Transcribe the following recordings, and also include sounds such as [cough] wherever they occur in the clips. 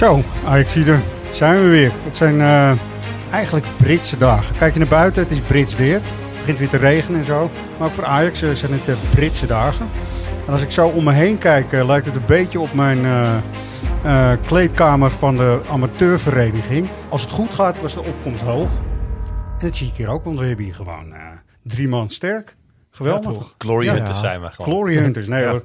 Zo, Ajax er zijn we weer. Het zijn eh, eigenlijk Britse dagen. Kijk je naar buiten, het is Brits weer. Het begint weer te regenen en zo. Maar ook voor Ajax eh, zijn het uh, Britse dagen. En als ik zo om me heen kijk, uh, lijkt het een beetje op mijn kleedkamer van de amateurvereniging. Als het goed gaat, was de opkomst hoog. En dat zie ik hier ook, want we hebben hier gewoon drie man sterk. Geweldig. Ja, Glory ja, Hunters zijn we gewoon. Glory Hunters, nee [laughs] hoor.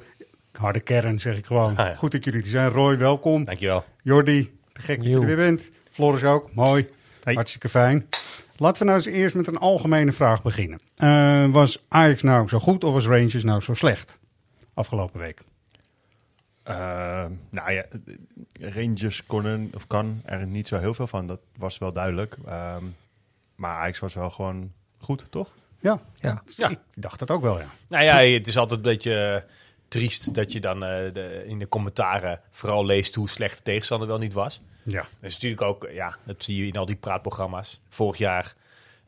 Harde kern, zeg ik gewoon. Ah, Goed dat jullie er zijn. Roy, welkom. Dankjewel. Jordi, te gek dat je er weer bent. Floris ook, mooi. Hey. Hartstikke fijn. Laten we nou eens eerst met een algemene vraag beginnen. Uh, was Ajax nou zo goed of was Rangers nou zo slecht afgelopen week? Uh, nou ja, Rangers konden of kan er niet zo heel veel van. Dat was wel duidelijk. Uh, maar Ajax was wel gewoon goed, toch? Ja, ja. ja. ik dacht dat ook wel, ja. Nou ja, het is altijd een beetje triest dat je dan de, in de commentaren vooral leest hoe slecht de tegenstander wel niet was. Ja. Dat is natuurlijk ook, ja, dat zie je in al die praatprogramma's. Vorig jaar,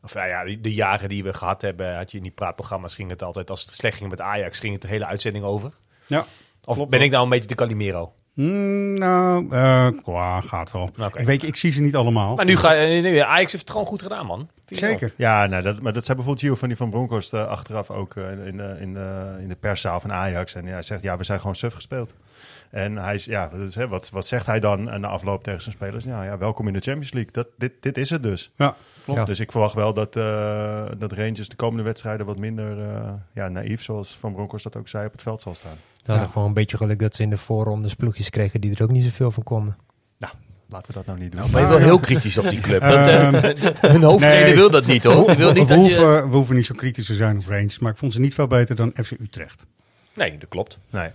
of nou ja, de jaren die we gehad hebben, had je in die praatprogramma's ging het altijd, als het slecht ging met Ajax, ging het de hele uitzending over. Ja. Of ben ik nou een beetje de Calimero? Mm, nou, uh, gaat wel. Okay. Ik weet je, ik zie ze niet allemaal. Maar nu ga je, Ajax heeft het gewoon goed gedaan, man. Zeker. Ja, nou, dat, maar dat zei bijvoorbeeld Gio van die van Bronckhorst uh, achteraf ook uh, in, in, in, in de perszaal van Ajax. En hij zegt, ja, we zijn gewoon suf gespeeld. En hij is, ja, dus, hè, wat, wat zegt hij dan aan de afloop tegen zijn spelers? Ja, ja, welkom in de Champions League. Dat, dit, dit is het dus. Ja, klopt. Ja. Dus ik verwacht wel dat, uh, dat Rangers de komende wedstrijden wat minder uh, ja, naïef, zoals Van Bronckhorst dat ook zei, op het veld zal staan. Ja, ja. gewoon een beetje geluk dat ze in de voorrondes ploegjes kregen die er ook niet zoveel van konden. Nou, laten we dat nou niet doen. Nou, ben je wel heel kritisch op die club. Dat, uh, een hoofdtrainer nee, wil dat niet, hoor. We, wil niet we, dat hoeven, je... we hoeven niet zo kritisch te zijn op Rangers, maar ik vond ze niet veel beter dan FC Utrecht. Nee, dat klopt. Nee.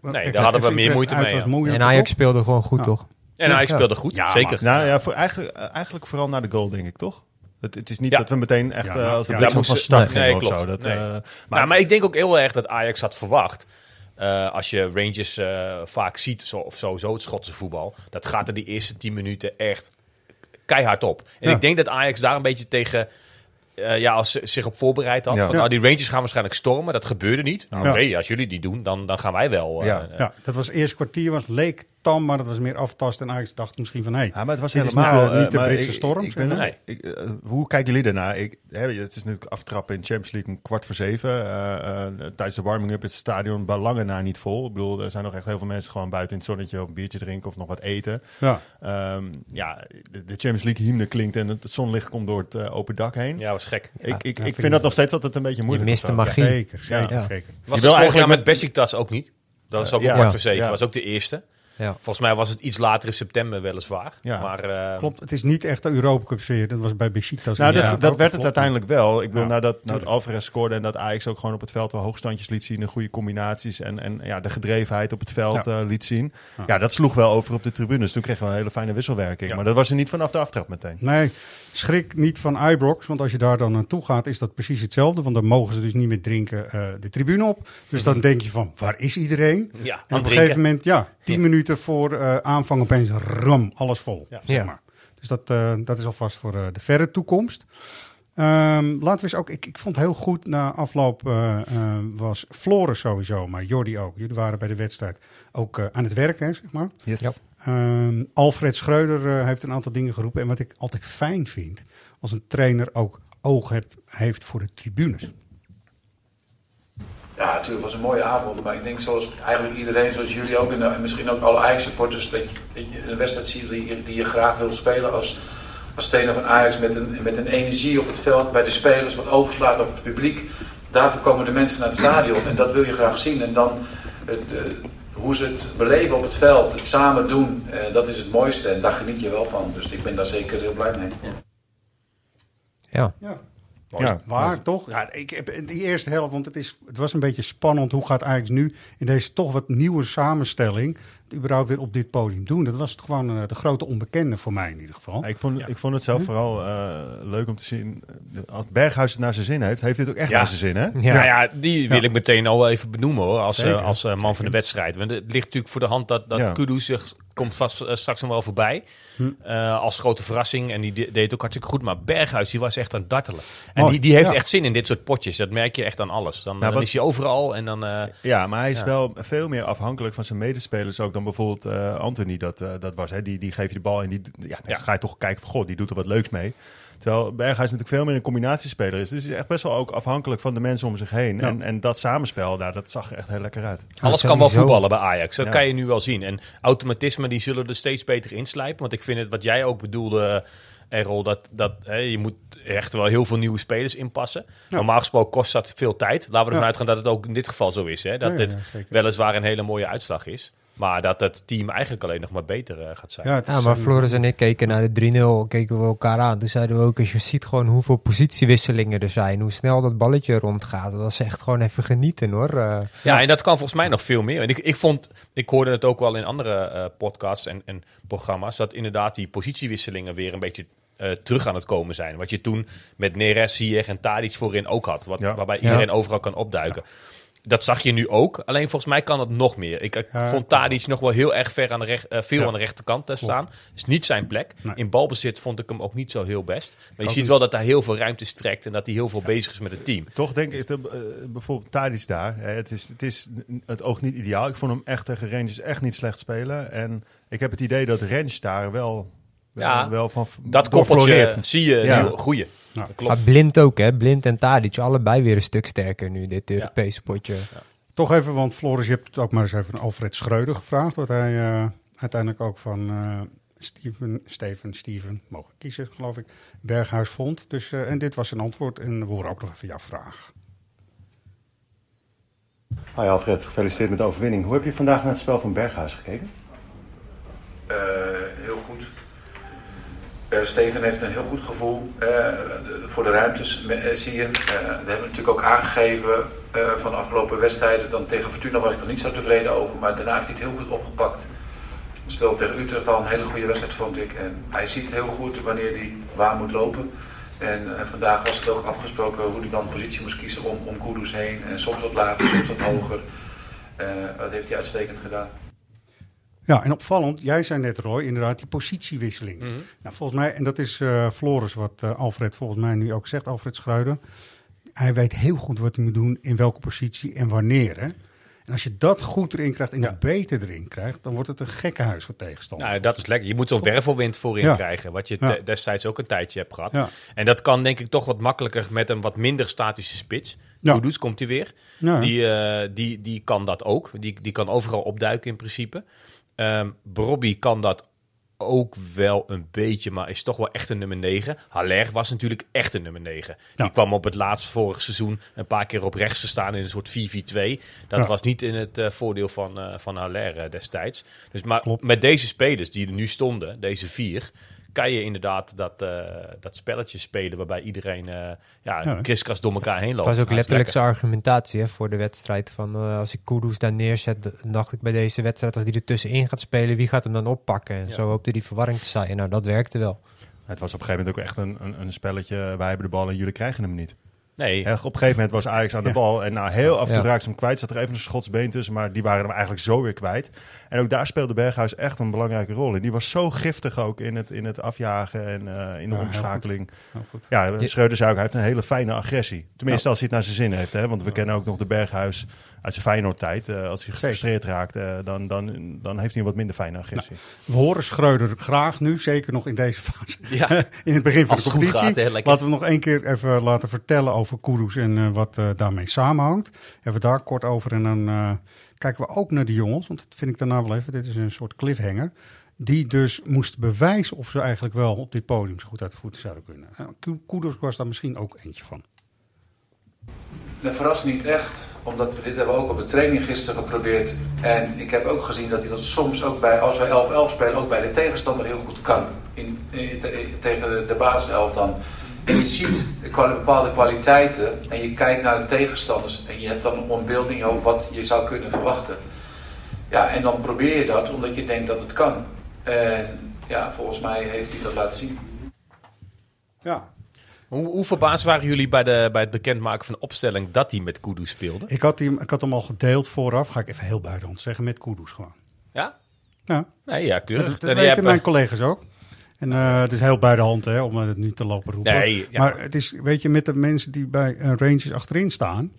Nee, daar hadden we meer moeite mee. Ja. En Ajax speelde gewoon goed, toch? En Ajax speelde goed, ja, zeker. Nou ja, voor eigenlijk, eigenlijk vooral naar de goal, denk ik, toch? Het, het is niet dat we meteen echt uh, als een ja, van start nee, gingen nee, of zo. Dat, nee. uh, maar, nou, maar ik denk ook heel erg dat Ajax had verwacht. Uh, als je Rangers vaak ziet, zo, of sowieso het Schotse voetbal, dat gaat er die eerste 10 minuten echt keihard op. En ik denk dat Ajax daar een beetje tegen uh, ja, als ze zich op voorbereid had. Ja. Van, nou, die Rangers gaan waarschijnlijk stormen. Dat gebeurde niet. Nou, Oké, okay, als jullie die doen, dan, dan gaan wij wel. Uh, ja. ja, dat was het eerste kwartier, was leek tam, maar dat was meer aftast. En Ajax dacht misschien van, hé, hey, ja, maar het was helemaal niet, uh, niet de Britse ik, storm. Ik, ik ben, nee. ik, uh, hoe kijken jullie daarnaar? Ik, hè, het is nu aftrappen in Champions League om kwart voor zeven. Uh, tijdens de warming-up is het stadion bij lange na niet vol. Ik bedoel, er zijn nog echt heel veel mensen gewoon buiten in het zonnetje een biertje drinken of nog wat eten. Ja, um, ja de, de, Champions League hymne klinkt en het zonlicht komt door het open dak heen. Ja, was gek. Ik, ik, ik vind dat nog steeds altijd een beetje moeilijk. Je mist de magie. Ja, zeker, zeker, ja. zeker. Was het vorig jaar met Besiktas ook niet? Dat is ook om kwart voor zeven. was ook de eerste. Ja. Volgens mij was het iets later in september weliswaar. Ja. Maar, uh, Klopt, het is niet echt de Europa Cup sfeer. Dat was bij Besiktas. Nou, dat, ja, dat werd het uiteindelijk wel. Ik bedoel, ja. nadat, nadat Alvarez scoorde en dat Ajax ook gewoon op het veld wel hoogstandjes liet zien. En goede combinaties en, en ja, de gedrevenheid op het veld ja. uh, liet zien. Ja. ja. dat sloeg wel over op de tribunes. Toen kregen we een hele fijne wisselwerking. Maar dat was er niet vanaf de aftrap meteen. Nee, schrik niet van Ibrox. Want als je daar dan naartoe gaat, is dat precies hetzelfde. Want dan mogen ze dus niet meer drinken uh, de tribune op. Dus mm -hmm. dan denk je van, waar is iedereen? Ja, en op een gegeven moment, ja, tien minuten voor uh, aanvang opeens ram, alles vol. Ja. Zeg maar. Dus dat, uh, dat is alvast voor uh, de verre toekomst. Um, laten we eens ook, ik, ik vond heel goed na afloop uh, was Floris sowieso, maar Jordi ook. Jullie waren bij de wedstrijd ook aan het werken, zeg maar. Yes. Ja. Um, Alfred Schreuder heeft een aantal dingen geroepen. En wat ik altijd fijn vind, als een trainer ook oog heeft, heeft voor de tribunes. Ja, natuurlijk was een mooie avond, maar ik denk zoals eigenlijk iedereen, zoals jullie ook en, en misschien ook alle Ajax-supporters, dat je, dat je een wedstrijd ziet die, die je graag wil spelen als, als trainer van Ajax met een, met een energie op het veld, bij de spelers, wat overslaat op het publiek. Daarvoor komen de mensen naar het stadion en dat wil je graag zien. En dan het, uh, hoe ze het beleven op het veld, het samen doen, uh, dat is het mooiste en daar geniet je wel van. Dus ik ben daar zeker heel blij mee. Ja. ja. Ja, waar toch? Ja, ik heb in die eerste helft, want het, is, het was een beetje spannend. Hoe gaat Ajax nu in deze toch wat nieuwe samenstelling überhaupt weer op dit podium doen? Dat was gewoon uh, de grote onbekende voor mij in ieder geval. Ja, ik, vond, ik vond het zelf vooral uh, leuk om te zien. Als Berghuis het naar zijn zin heeft, heeft dit ook echt naar zijn zin, hè? Ja, ja die wil ik meteen al even benoemen hoor, als, uh, als man van de wedstrijd. Want het ligt natuurlijk voor de hand dat, dat Kudus zich komt vast uh, straks nog wel voorbij. Hm. Uh, als grote verrassing. En die de deed ook hartstikke goed. Maar Berghuis, die was echt aan het dartelen. En oh, die, die heeft ja. echt zin in dit soort potjes. Dat merk je echt aan alles. Dan, ja, dan is hij overal. En dan, uh, ja, maar hij is wel veel meer afhankelijk van zijn medespelers ook dan bijvoorbeeld Anthony dat, dat was. Hè. Die, die geef je de bal en die, ja, dan ga je toch kijken van... God, die doet er wat leuks mee. Terwijl Berghuis natuurlijk veel meer een combinatiespeler is. Dus hij is echt best wel ook afhankelijk van de mensen om zich heen. Ja. En, en dat samenspel, daar, dat zag er echt heel lekker uit. Alles kan wel voetballen bij Ajax. Dat ja. kan je nu wel zien. En automatismen die zullen er steeds beter inslijpen. Want ik vind het wat jij ook bedoelde... Errol, dat, dat hè, je moet echt wel heel veel nieuwe spelers inpassen. Ja. Normaal gesproken kost dat veel tijd. Laten we ervan ja. uitgaan dat het ook in dit geval zo is. Hè? Dat dit weliswaar een hele mooie uitslag is. Maar dat het team eigenlijk alleen nog maar beter uh, gaat zijn. Ja, ja maar Floris en ik keken naar de 3-0, keken we elkaar aan. Toen zeiden we ook, als je ziet gewoon hoeveel positiewisselingen er zijn, hoe snel dat balletje rondgaat, dat is echt gewoon even genieten hoor. Uh, ja, en dat kan volgens mij nog veel meer. En ik, ik vond, ik hoorde het ook wel in andere uh, podcasts en, en programma's, dat inderdaad die positiewisselingen weer een beetje uh, terug aan het komen zijn. Wat je toen met Neres, Ziyech en Tadic voorin ook had. Wat, ja. Waarbij iedereen ja. overal kan opduiken. Ja. Dat zag je nu ook. Alleen volgens mij kan het nog meer. Ik, ik vond Tadic nog wel heel erg ver aan de recht, uh, veel aan de rechterkant te staan. Is niet zijn plek. Nee. In balbezit vond ik hem ook niet zo heel best. Maar je ziet wel dat hij heel veel ruimte strekt en dat hij heel veel bezig is met het team. Toch denk ik, uh, bijvoorbeeld Tadic daar. Het, is, het is het oog niet ideaal. Ik vond hem echt tegen Rangers echt niet slecht spelen. En ik heb het idee dat Rens daar wel ja, wel van dat koppeltje zie je ja. goeie. Ja. klopt. Maar blind ook, hè? Blind en Tadic, allebei weer een stuk sterker nu, dit Europese ja. potje. Ja. Toch even, want Floris, je hebt het ook maar eens even Alfred Schreuder gevraagd, wat hij uh, uiteindelijk ook van uh, Steven, Steven, Steven, mogen kiezen, geloof ik, Berghuis vond. Dus, uh, en dit was zijn antwoord en we horen ook nog even jouw vraag. Hoi Alfred, gefeliciteerd met de overwinning. Hoe heb je vandaag naar het spel van Berghuis gekeken? Uh, Steven heeft een heel goed gevoel de, voor de ruimtes, uh, zie je. we hebben natuurlijk ook aangegeven van de afgelopen wedstrijden. Dan tegen Fortuna was ik er niet zo tevreden over, maar daarna heeft hij het heel goed opgepakt. Hij speelde tegen Utrecht al een hele goede wedstrijd, vond ik. En hij ziet heel goed wanneer hij waar moet lopen. En vandaag was het ook afgesproken hoe hij dan positie moest kiezen om, om Kudus heen. En soms wat lager, soms wat hoger. dat heeft hij uitstekend gedaan. Ja, en opvallend, jij zei net Roy, inderdaad die positiewisseling. Mm -hmm. Nou, volgens mij, en dat is uh, Floris wat uh, Alfred volgens mij nu ook zegt, Alfred Schruiden. Hij weet heel goed wat hij moet doen, in welke positie en wanneer. Hè? En als je dat goed erin krijgt en ja. dat beter erin krijgt, dan wordt het een gekke huis voor tegenstanders. Nou, dat is lekker. Je moet zo'n wervelwind voorin ja. krijgen, wat je ja. destijds ook een tijdje hebt gehad. En dat kan denk ik toch wat makkelijker met een wat minder statische spits. Ja. Komt hij weer. Die, uh, die, die kan dat ook. Die, die kan overal opduiken in principe. Um, Brobby kan dat ook wel een beetje, maar is toch wel echt een nummer 9. Haller was natuurlijk echt een nummer 9. Ja. Die kwam op het laatste vorig seizoen een paar keer op rechts te staan in een soort 4-4-2. Dat ja. was niet in het uh, voordeel van, uh, van Haller uh, destijds. Dus maar Klopt. met deze spelers die er nu stonden, deze vier, kan je inderdaad dat, uh, dat spelletje spelen waarbij iedereen uh, ja, ja, kriskras door elkaar heen loopt. Dat was ook letterlijk zijn argumentatie hè, voor de wedstrijd. Van uh, als ik Kudus daar neerzet, dacht ik bij deze wedstrijd, als die er tussenin gaat spelen, wie gaat hem dan oppakken? En ja. zo hoopte die verwarring te zijn. Nou, dat werkte wel. Het was op een gegeven moment ook echt een, een, een spelletje, wij hebben de bal en jullie krijgen hem niet. Nee. Op een gegeven moment was Ajax aan de ja. bal. En nou, heel af en toe ja. raakte ze hem kwijt. Zat er even een schotsbeen tussen. Maar die waren hem eigenlijk zo weer kwijt. En ook daar speelde Berghuis echt een belangrijke rol in. Die was zo giftig ook in het, in het afjagen en uh, in de ja, omschakeling. Heel goed. Heel goed. Ja, Schreuder zei ook, hij heeft een hele fijne agressie. Tenminste, als hij het naar zijn zin heeft. Hè? Want we kennen ook nog de Berghuis uit zijn Feyenoord-tijd. Uh, als hij gefrustreerd raakt, uh, dan, dan, dan heeft hij een wat minder fijne agressie. Nou, we horen Schreuder graag nu, zeker nog in deze [laughs] fase. Ja. in het begin van de competitie. Gaat, laten we nog één keer even laten vertellen over Kudus en uh, wat daarmee samenhangt. Hebben we daar kort over en dan kijken we ook naar de jongens. Want dat vind ik daarna wel even, dit is een soort cliffhanger. Die dus moest bewijzen of ze eigenlijk wel op dit podium zo goed uit de voeten zouden kunnen. Kudus was daar misschien ook eentje van. Dat verrast niet echt, omdat we dit hebben ook op de training gisteren geprobeerd. En ik heb ook gezien dat hij dat soms ook bij, als wij 11-11 spelen, ook bij de tegenstander heel goed kan. In, tegen de, basiself dan. en je ziet bepaalde kwaliteiten en je kijkt naar de tegenstanders en je hebt dan een beeld in wat je zou kunnen verwachten. Ja, en dan probeer je dat omdat je denkt dat het kan. En ja, volgens mij heeft hij dat laten zien. Ja. Hoe, hoe verbaasd waren jullie bij, de, bij het bekendmaken van de opstelling dat hij met Kudus speelde? Ik had, die, ik had hem al gedeeld vooraf, ga ik even heel buitenland zeggen, met Kudus gewoon. Ja? Ja, Nee, ja, keurig. dat, weten hebben- mijn collega's ook. En eh, het is heel bij de hand hè, om het nu te lopen roepen. Nee, ja. Maar het is, weet je, met de mensen die bij eh, Rangers achterin staan,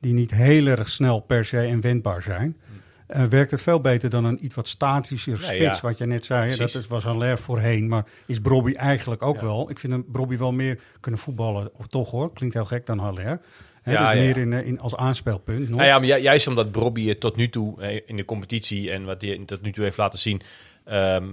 die niet heel erg snel per se en wendbaar zijn, eh, werkt het veel beter dan een iets wat statischer spits, ja. wat je net zei. hè. Dat is, was Haller voorheen, maar is Brobby eigenlijk ook Ja. wel. Ik vind hem Brobby wel meer kunnen voetballen, toch hoor, klinkt heel gek dan Haller. Hè, Ja, dus ja. meer in, eh, in, als aanspeelpunt. nog. Nou ja, maar ju- juist omdat Brobby het tot nu toe in de competitie en wat hij tot nu toe heeft laten zien, ehm,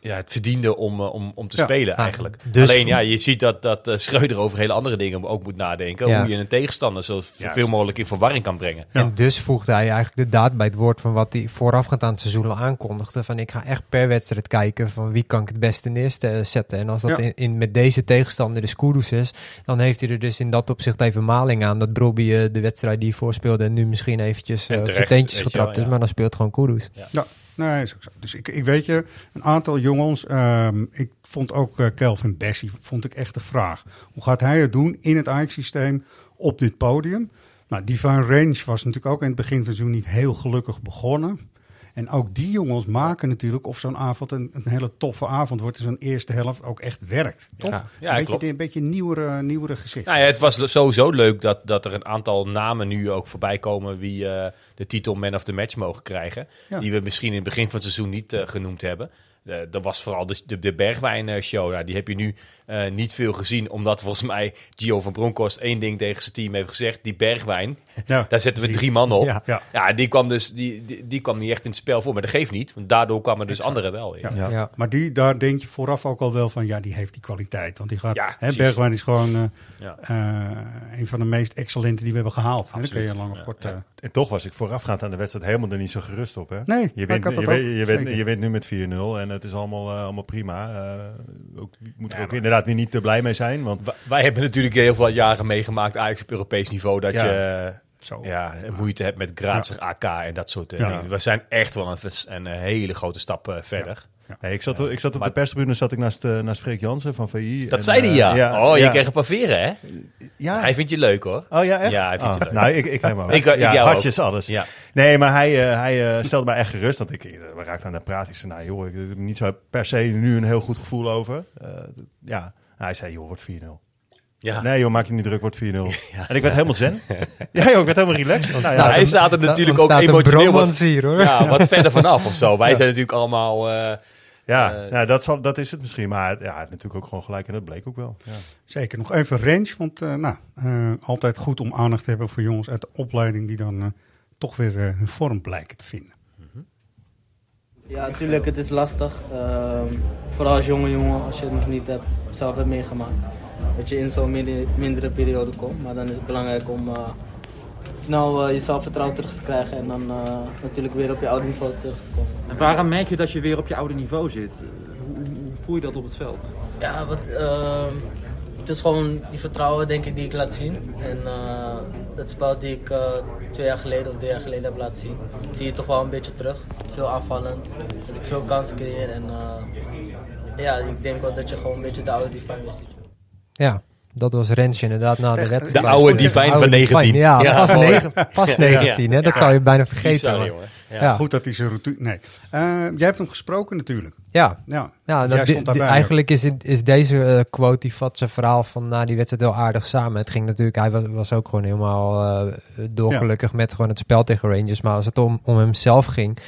ja, het verdiende om, eh, om, om te Ja. spelen eigenlijk. dus- Alleen ja, je ziet dat, dat eh, Schreuder over hele andere dingen ook moet nadenken. Ja. Hoe je een tegenstander zo veel mogelijk in verwarring kan brengen. Ja. En dus voegde hij eigenlijk de daad bij het woord van wat hij voorafgaand aan het seizoen al aankondigde. Van ik ga echt per wedstrijd kijken van wie kan ik het beste neerzetten. En als dat Ja. in, in, met deze tegenstander de Kudus is, dan heeft hij er dus in dat opzicht even maling aan. Dat Brobby eh, de wedstrijd die hij voorspeelde en nu misschien eventjes En eh, op zijn terecht, teentjes weet je getrapt wel, is. Maar dan speelt gewoon Kudus. Ja, nee, zo. Dus ik, ik weet je, een aantal jongens, ehm, ik vond ook eh, Kelvin Bessie, vond ik echt de vraag. Hoe gaat hij het doen in het Ajax-systeem op dit podium? Nou, Divine Range was natuurlijk ook in het begin van het seizoen niet heel gelukkig begonnen. En ook die jongens maken natuurlijk of zo'n avond een, een hele toffe avond wordt. En zo'n eerste helft ook echt werkt. Toch? Ja. Ja, een, beetje, een beetje nieuwere, nieuwere gezicht. Nou ja, het was sowieso leuk dat, dat er een aantal namen nu ook voorbij komen wie eh, de titel Man of the Match mogen krijgen. Ja. Die we misschien in het begin van het seizoen niet eh, genoemd hebben. Eh, dat was vooral de, de, de Bergwijn-show. Nou, die heb je nu eh, niet veel gezien, omdat volgens mij Gio van Bronckhorst één ding tegen zijn team heeft gezegd. Die Bergwijn, ja. [laughs] daar zetten we drie man op. Ja. Ja, Ja. die, kwam dus, die, die, die kwam niet echt in het spel voor. Maar dat geeft niet, want daardoor kwamen dus anderen wel in. Ja. Ja. Ja. Maar die, daar denk je vooraf ook al wel van, ja, die heeft die kwaliteit. Want die gaat, Ja, hè. Bergwijn is gewoon eh, Ja. eh, een van de meest excellente die we hebben gehaald. Hè, Dat kun je lang of Ja, kort... ja. eh, En toch was ik voorafgaand aan de wedstrijd helemaal er niet zo gerust op. Hè? Nee, je, wint, ik had dat je, ook, wint- je, wint, zeker. je wint nu met 4-0 en het is allemaal, allemaal prima. Eh, ook, je moet er ook maar- inderdaad weer niet te blij mee zijn. Want Wij- Wij hebben natuurlijk heel veel jaren meegemaakt, Ajax op Europees niveau, dat Ja. je Zo. ja, moeite hebt met Grazig AK en dat soort eh, Ja. dingen. We zijn echt wel een, vers- een, hele grote stap eh, verder. Hey, ik, zat, ik zat op Maar- de perstribune zat ik naast, eh, naast Freek Jansen van VI. Dat en, zei hij eh, ja. Oh, je kreeg een paveren hè? Ja. Hij vindt je leuk hoor. Oh ja, echt? Ja, hij vindt je Oh, leuk. Nou, ik, ik hem ook. [laughs] Ik- ik ja, jou hartjes, alles. Ja. Nee, maar hij, eh, hij stelde mij echt gerust. Want ik, we raakten aan de praat. Ik zei, nou joh, ik heb niet zo per se nu een heel goed gevoel over. Eh, ja, hij zei, joh, wordt 4-0. Ja. Nee joh, maak je niet druk, wordt 4-0. [laughs] En ik werd helemaal zen. [laughs] ja joh, ik werd helemaal relaxed. Nou, Nou, ja, hij staat er natuurlijk ook emotioneel wat, hier, hoor. ja, wat verder vanaf of zo. Wij zijn natuurlijk allemaal... eh, ja, eh, ja dat, zal, dat is het misschien. Maar ja, hij had natuurlijk ook gewoon gelijk en dat bleek ook wel. Ja. Zeker. Nog even range, want eh, nou, eh, altijd goed om aandacht te hebben voor jongens uit de opleiding die dan toch weer hun vorm blijken te vinden. Ja, natuurlijk, het is lastig. Ehm, vooral als jonge jongen, als je het nog niet hebt, zelf hebt meegemaakt. Dat je in zo'n mindere periode komt. Maar dan is het belangrijk om snel eh, je zelfvertrouwen terug te krijgen. En dan eh, natuurlijk weer op je oude niveau terug te komen. En waarom merk je dat je weer op je oude niveau zit? Hoe, hoe, voel je dat op het veld? Ja, wat, ehm, het is gewoon die vertrouwen denk ik die ik laat zien. En eh, het spel die ik eh, twee jaar geleden of drie jaar geleden heb laten zien, zie je toch wel een beetje terug. Veel aanvallen, dat ik veel kansen creëer. En eh, ja, ik denk wel dat je gewoon een beetje de oude weer ziet. Ja, dat was Rens inderdaad na de wedstrijd. De oude De Divine van 19. Divine, Ja, Ja, pas, negen- pas 19, hè? dat Ja. zou je bijna vergeten. bizar. Ja. Ja. Goed dat hij zijn routine... Nee. Eh, jij hebt hem gesproken natuurlijk. Ja, Ja, Ja, Want dat, eigenlijk is, het- is deze eh, quote, die vat zijn verhaal van na die wedstrijd wel aardig samen. Het ging natuurlijk, hij was, was ook gewoon helemaal eh dolgelukkig met gewoon het spel tegen Rangers. Maar als het om, om hemzelf ging,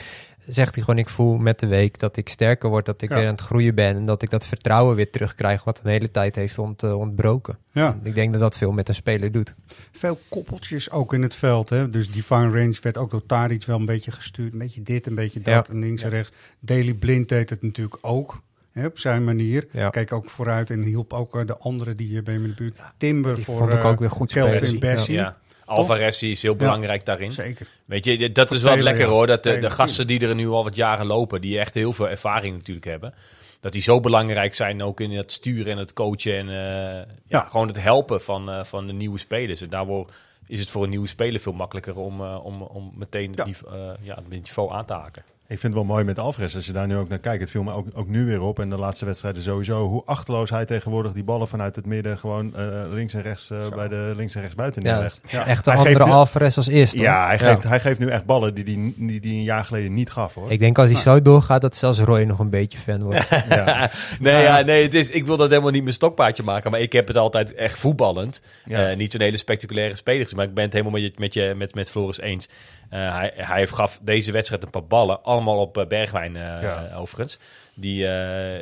zegt hij gewoon, ik voel met de week dat ik sterker word, dat ik Ja. weer aan het groeien ben. En dat ik dat vertrouwen weer terugkrijg, wat een hele tijd heeft ont, eh, ontbroken. Ja. Ik denk dat dat veel met een speler doet. Veel koppeltjes ook in het veld. Hè? Dus Divine Range werd ook door Tadic wel een beetje gestuurd. Een beetje dit, een beetje dat. Ja. En links en rechts. Daily Blind deed het natuurlijk ook. Hè, op zijn manier. Ja. Keek ook vooruit en hielp ook eh, de anderen die eh, bij hem in de buurt. Timber Die voor vond ik eh, ook weer goed Kelvin. Bessie. Ja. Alvarez is heel belangrijk daarin. Zeker. Weet je, dat is wel lekker hoor. Dat de, gasten die er nu al wat jaren lopen, die echt heel veel ervaring natuurlijk hebben. dat die zo belangrijk zijn ook in het sturen en het coachen en eh, ja. gewoon het helpen van, eh, van de nieuwe spelers. En daarvoor is het voor een nieuwe speler veel makkelijker om, eh, om, om meteen het, niveau, ja, het niveau aan te haken. Ik vind het wel mooi met Alvarez, als je daar nu ook naar kijkt. Het viel me ook, ook nu weer op en de laatste wedstrijden sowieso. Hoe achterloos hij tegenwoordig die ballen vanuit het midden gewoon eh, links en rechts eh, bij de links en rechts buiten Ja, neerlegt. echt de Hij andere geeft nu- Alvarez als eerste. hoor. Ja, hij geeft, hij geeft nu echt ballen die hij die, die, die een jaar geleden niet gaf hoor. Ik denk als hij zo doorgaat dat zelfs Roy nog een beetje fan wordt. [laughs] Ja. nee, ja, nee het is, ik wil dat helemaal niet mijn stokpaardje maken. Maar ik heb het altijd echt voetballend. Ja. Eh, niet zo'n hele spectaculaire speler. Maar ik ben het helemaal met, je, met, je, met, met Floris eens. Eh, hij, hij gaf deze wedstrijd een paar ballen. Allemaal op eh, Bergwijn eh, Ja. overigens. Die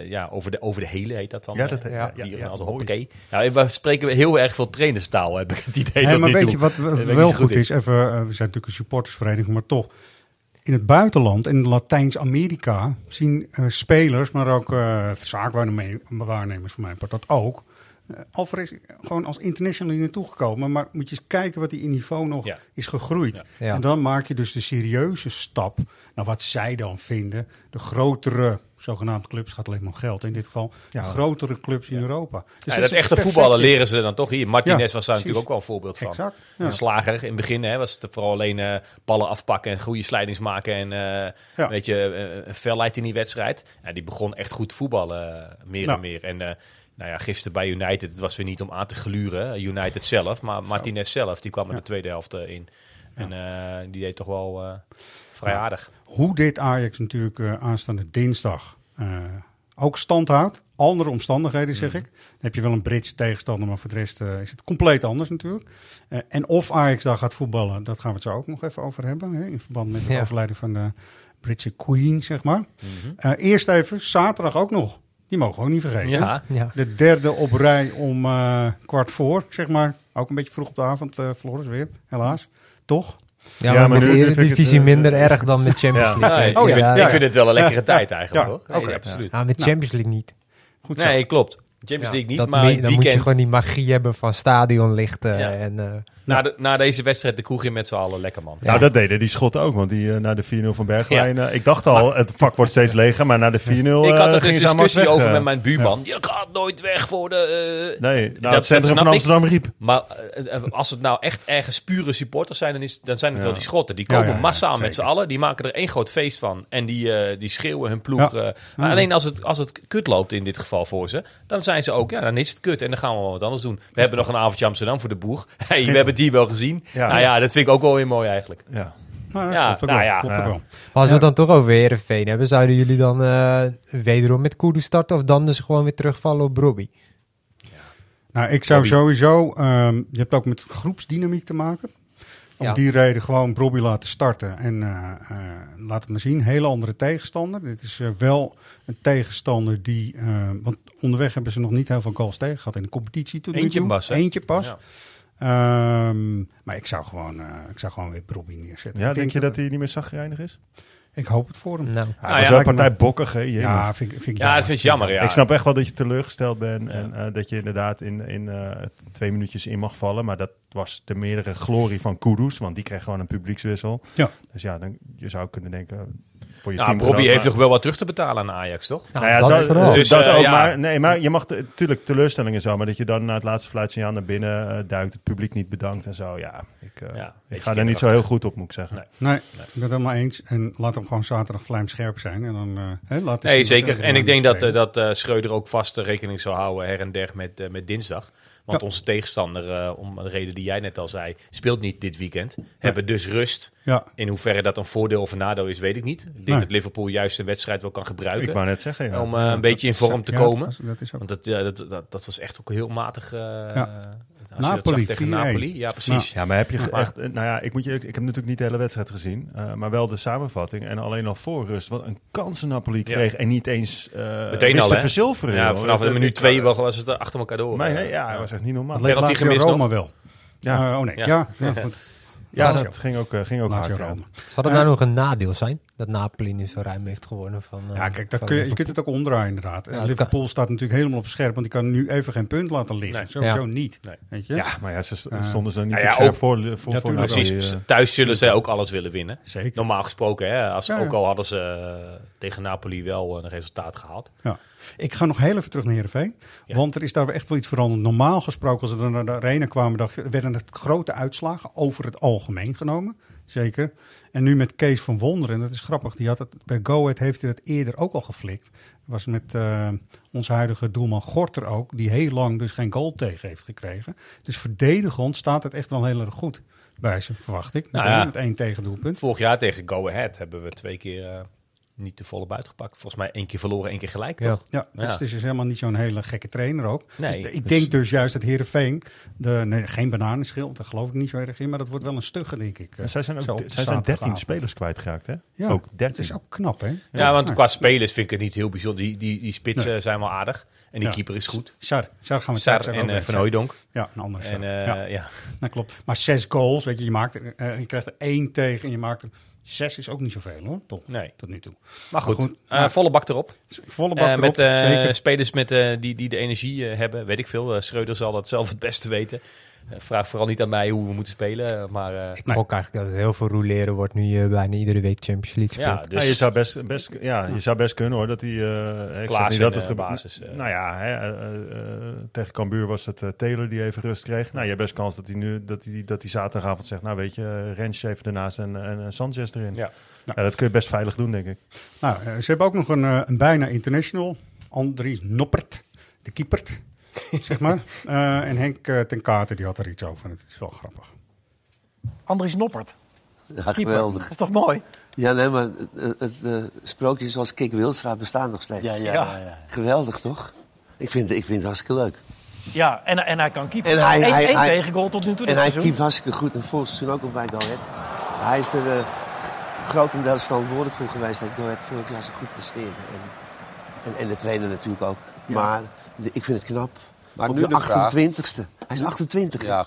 ja, over, de, over de hele heet dat dan. Ja, dat- ja, die ja, ja, als hoppakee. Ja, we spreken heel erg veel trainerstaal, heb ik het idee. Hey, maar weet toe. je wat, wat wel goed is? Even, we zijn natuurlijk een supportersvereniging, maar toch. In het buitenland, in Latijns-Amerika, zien spelers, maar ook zaakwaarnemers voor mijn part, dat ook. Uh, Alvarez is gewoon als international hier naartoe gekomen, maar moet je eens kijken wat hij in niveau nog Ja. is gegroeid. Ja. Ja. En dan maak je dus de serieuze stap naar wat zij dan vinden. De grotere, zogenaamde clubs, gaat alleen maar om geld in dit geval, Ja. de grotere clubs in Europa. Dus Ja, dat dat is echte voetballen leren ze dan toch hier. Martinez Ja, was daar precies. natuurlijk ook wel een voorbeeld van. Exact. Ja. Een slager in het begin hè, was het vooral alleen eh, ballen afpakken en goede slijdings maken. En eh Ja. weet je, eh, een felheid in die wedstrijd. Ja, die begon echt goed te voetballen, eh, meer en meer. En eh, nou ja, gisteren bij United, het was weer niet om aan te gluren, United zelf. Maar Martinez zelf, die kwam in de tweede helft eh, in. En eh, die deed toch wel eh, vrij Ja. aardig. Hoe dit Ajax natuurlijk aanstaande dinsdag ook stand houdt. Andere omstandigheden zeg ik. Dan heb je wel een Britse tegenstander, maar voor de rest is het compleet anders natuurlijk. En of Ajax daar gaat voetballen, dat gaan we het zo ook nog even over hebben. Hè, in verband met het Ja. overlijden van de Britse Queen, zeg maar. Mhm. Eerst even, zaterdag ook nog. Die mogen we ook niet vergeten. Ja, Ja. De derde op rij om eh, kwart voor, zeg maar. Ook een beetje vroeg op de avond, eh Floris weer, helaas. Toch? Ja, Ja, maar, maar de nu ik het, Eredivisie eh, minder erg dan met Champions Ja. League. Weet je. ik, Oh, vind, ja, ik ja, vind ja. het wel een lekkere Ja. tijd eigenlijk Ja, hoor. Nee, absoluut. Ah, met Nou. Champions League niet. Goed zo. Nee, klopt. Champions Ja, League niet, dat maar dan moet je gewoon die magie hebben van stadionlichten. Ja. En, eh, Na, de, na deze wedstrijd de kroeg in met z'n allen lekker man. Nou, dat deden die Schotten ook, want die eh, na de 4-0 van Bergwijn... eh, ik dacht al, het vak wordt steeds leger, maar na de 4-0 Ik had er aan discussie weg, over met mijn buurman. Je gaat nooit weg voor de... eh, Nee, nou, Dat- het centrum van. Amsterdam riep. Maar als het nou echt ergens pure supporters zijn, dan, is, dan zijn het Ja. wel die schotten. Die komen ja, ja, massaal met z'n allen. Die maken er één groot feest van. En die, die schreeuwen hun ploeg. Ja. eh, maar alleen als het, als het kut loopt in dit geval voor ze, dan zijn ze ook, ja, dan is het kut. En dan gaan we wel wat anders doen. We hebben nog een avondje Amsterdam voor de boeg. [laughs] Hey, we hebben hier wel gezien. Ja. Nou ja, dat vind ik ook wel weer mooi eigenlijk. Ja. Nou, dat Ja, klopt ook nou wel, ja. klopt. Maar als we het dan toch over Heerenveen hebben, zouden jullie dan eh, wederom met Kudu starten of dan dus gewoon weer terugvallen op Robbie? Nou, ik zou sowieso, ehm, je hebt ook met groepsdynamiek te maken. Om Ja. die reden gewoon Bobby laten starten en eh eh, laat het maar zien. Hele andere tegenstander. Dit is wel een tegenstander die, want onderweg hebben ze nog niet heel veel goals tegen gehad in de competitie. Tot nu Eentje toe. pas, hè? Eentje pas. Ja. Ehm, maar ik zou gewoon, eh, ik zou gewoon weer Bobby neerzetten. Ja, Ik denk je dat hij niet meer zagrijnig is? Ik hoop het voor hem. Nou, dat is ja, wel een partij bokkig, hè? jemig. Ja, vind, ik- vind ik Ja, dat vind ik jammer. Ja. Ik snap echt wel dat je teleurgesteld bent en eh, dat je inderdaad in, in eh, twee minuutjes in mag vallen. Maar dat was de meerdere glorie van Kudus, want die kreeg gewoon een publiekswissel. Ja. Dus ja, dan, je zou kunnen denken voor je Nou, team. Bobby heeft toch wel wat terug te betalen aan Ajax, toch? nou, Nou ja, dat, dat, vooral. Dus, dat eh, ook. ja. Maar, nee, maar je mag natuurlijk teleurstellingen zo, maar dat je dan na het laatste fluitsignaal naar binnen eh, duikt, het publiek niet bedankt en zo. Ja, ik, eh, Ja, ik ga er niet zo heel goed op, moet ik zeggen. Nee. Nee, ik ben het helemaal eens. En laat hem gewoon zaterdag vlijmscherp zijn. En dan, eh, hè, laat Nee, zeker. er En ik denk dat, dat eh, Schreuder ook vast rekening zou houden her en der met, met dinsdag. Want Ja. onze tegenstander, eh, om de reden die jij net al zei, speelt niet dit weekend. Hebben dus rust. Ja, In hoeverre dat een voordeel of een nadeel is, weet ik niet. Ik denk Nee. dat Liverpool juist een wedstrijd wel kan gebruiken. Ik wou net zeggen, ja. om eh, een beetje in vorm te komen. Dat, was- dat is ook. Want dat, dat, dat, dat was echt ook heel matig. Eh, je dat Napoli, zag tegen 4-1. Napoli. Ja, precies. Ja, maar heb je echt... eh, Nou ja, ik, moet je, ik heb natuurlijk niet de hele wedstrijd gezien. eh, maar wel de samenvatting. En alleen al voor rust. Wat een kansen Napoli kreeg. En niet eens uh, Meteen wist al, te verzilveren. Ja, vanaf de Dat- minuut twee was het achter elkaar door. Maar, nee, Eh, ja, hij was echt niet normaal. Dat penalty gemist nog? Roma wel. Ja. Eh, oh nee, Ja. ja. ja, goed. Ja, Lazio. dat ging ook, eh, ging ook Lazio hard. ja. Roma. Zou dat nou nog een nadeel zijn? dat Napoli nu zo ruim heeft gewonnen van... eh, Ja, kijk, dat van kun je, kunt het ook omdraaien inderdaad. En Ja, Liverpool staat natuurlijk helemaal op scherp, want die kan nu even geen punt laten liggen. Nee. Sowieso Ja. niet. Nee. Weet je? Ja, maar ja, ze st- Eh, stonden ze niet nou op ja, scherp ook- voor, voor, voor, Ja, tuurlijk. Napoli, Precies. eh. Thuis zullen ze ook alles willen winnen. Zeker. Normaal gesproken, hè, als, Ja, ja. ook al hadden ze eh, tegen Napoli wel een resultaat gehaald. Ja. Ik ga nog heel even terug naar Heerenveen. Ja. Want er is daar echt wel iets veranderd. Normaal gesproken, als dan naar de arena kwamen, werden het grote uitslagen over het algemeen genomen. Zeker. En nu met Kees van Wonderen, en dat is grappig, die had het, bij Go Ahead heeft hij dat eerder ook al geflikt. Was met eh, onze huidige doelman Gorter ook, die heel lang dus geen goal tegen heeft gekregen. Dus verdedigend staat het echt wel heel erg goed bij ze, verwacht ik. Met, Nou ja. met één tegendoelpunt. Vorig jaar tegen Go Ahead hebben we twee keer eh, niet de volle buit gepakt. Volgens mij één keer verloren, één keer gelijk, Ja. toch? Ja, dus Ja. het is dus helemaal niet zo'n hele gekke trainer ook. Nee. Dus ik denk dus juist dat Heerenveen, de, nee, geen bananenschil, daar geloof ik niet zo erg in, maar dat wordt wel een stugge, denk ik. eh, zij zijn, ook, zij zijn 13 zaterdagavond. spelers kwijtgeraakt, hè? Ja, ook Het 13. is ook knap, hè? Ja, want qua spelers vind ik het niet heel bijzonder. Die, die, die spitsen Nee. zijn wel aardig. En die Ja. keeer is goed. Sar, Sar gaan we Sar en eh, Van. Hooijdonk. Ja, een andere Sar. En eh, ja, ja. dat klopt. Maar zes goals, weet je, je, maakt er, je krijgt er één tegen en je maakt er zes is ook niet zoveel, hoor, toch? Nee. Tot nu toe. Maar goed, goed, eh, maar- volle bak erop. Volle bak Eh, erop, met eh, zeker. spelers met, eh, die, die de energie eh, hebben, weet ik veel. Schreuder zal dat zelf het beste weten. Eh, vraag vooral niet aan mij hoe we moeten spelen. eh, Maar eh, Ik gok eigenlijk dat het heel veel roleren wordt nu je bijna iedere week Champions League ja, speelt. dus ja, je, zou best, best, ja, je zou best kunnen hoor. Dat hij. eh ik Klaassen niet dat het de gebe- basis, eh. Nou ja, hè, eh, eh, tegen Cambuur was het eh, Taylor die even rust kreeg. Nou, je hebt best kans dat hij nu dat hij, dat hij zaterdagavond zegt: Nou, weet je, uh, Rens even ernaast en, en, en Sanchez erin. Ja. Ja, dat kun je best veilig doen, denk ik. Nou, eh, ze hebben ook nog een, eh, een bijna international. Andries Noppert, de keeper, zeg maar. [laughs] Eh, en Henk eh, ten Katen, die had er iets over. Het is wel grappig. Andries Noppert. Ja, geweldig. Dat is toch mooi? Ja, nee, maar het, het eh, sprookje zoals Kik Wilstra bestaan nog steeds. Ja, ja, ja, ja. Geweldig, toch? Ik vind, ik vind het hartstikke leuk. Ja, en, en hij kan keeper. En hij- Eén- hij- één hij- tegengoal tot nu toe En hij keept hartstikke goed en vorig seizoen ook al bij Go Ahead. Hij is er eh, grotendeels verantwoordelijk voor geweest dat Go Ahead vorig jaar zo goed presteerde. En, en, en de trainer natuurlijk ook. Maar ik vind het knap. Maar Op nu de de vraag. 28ste. Hij is 28. Ja,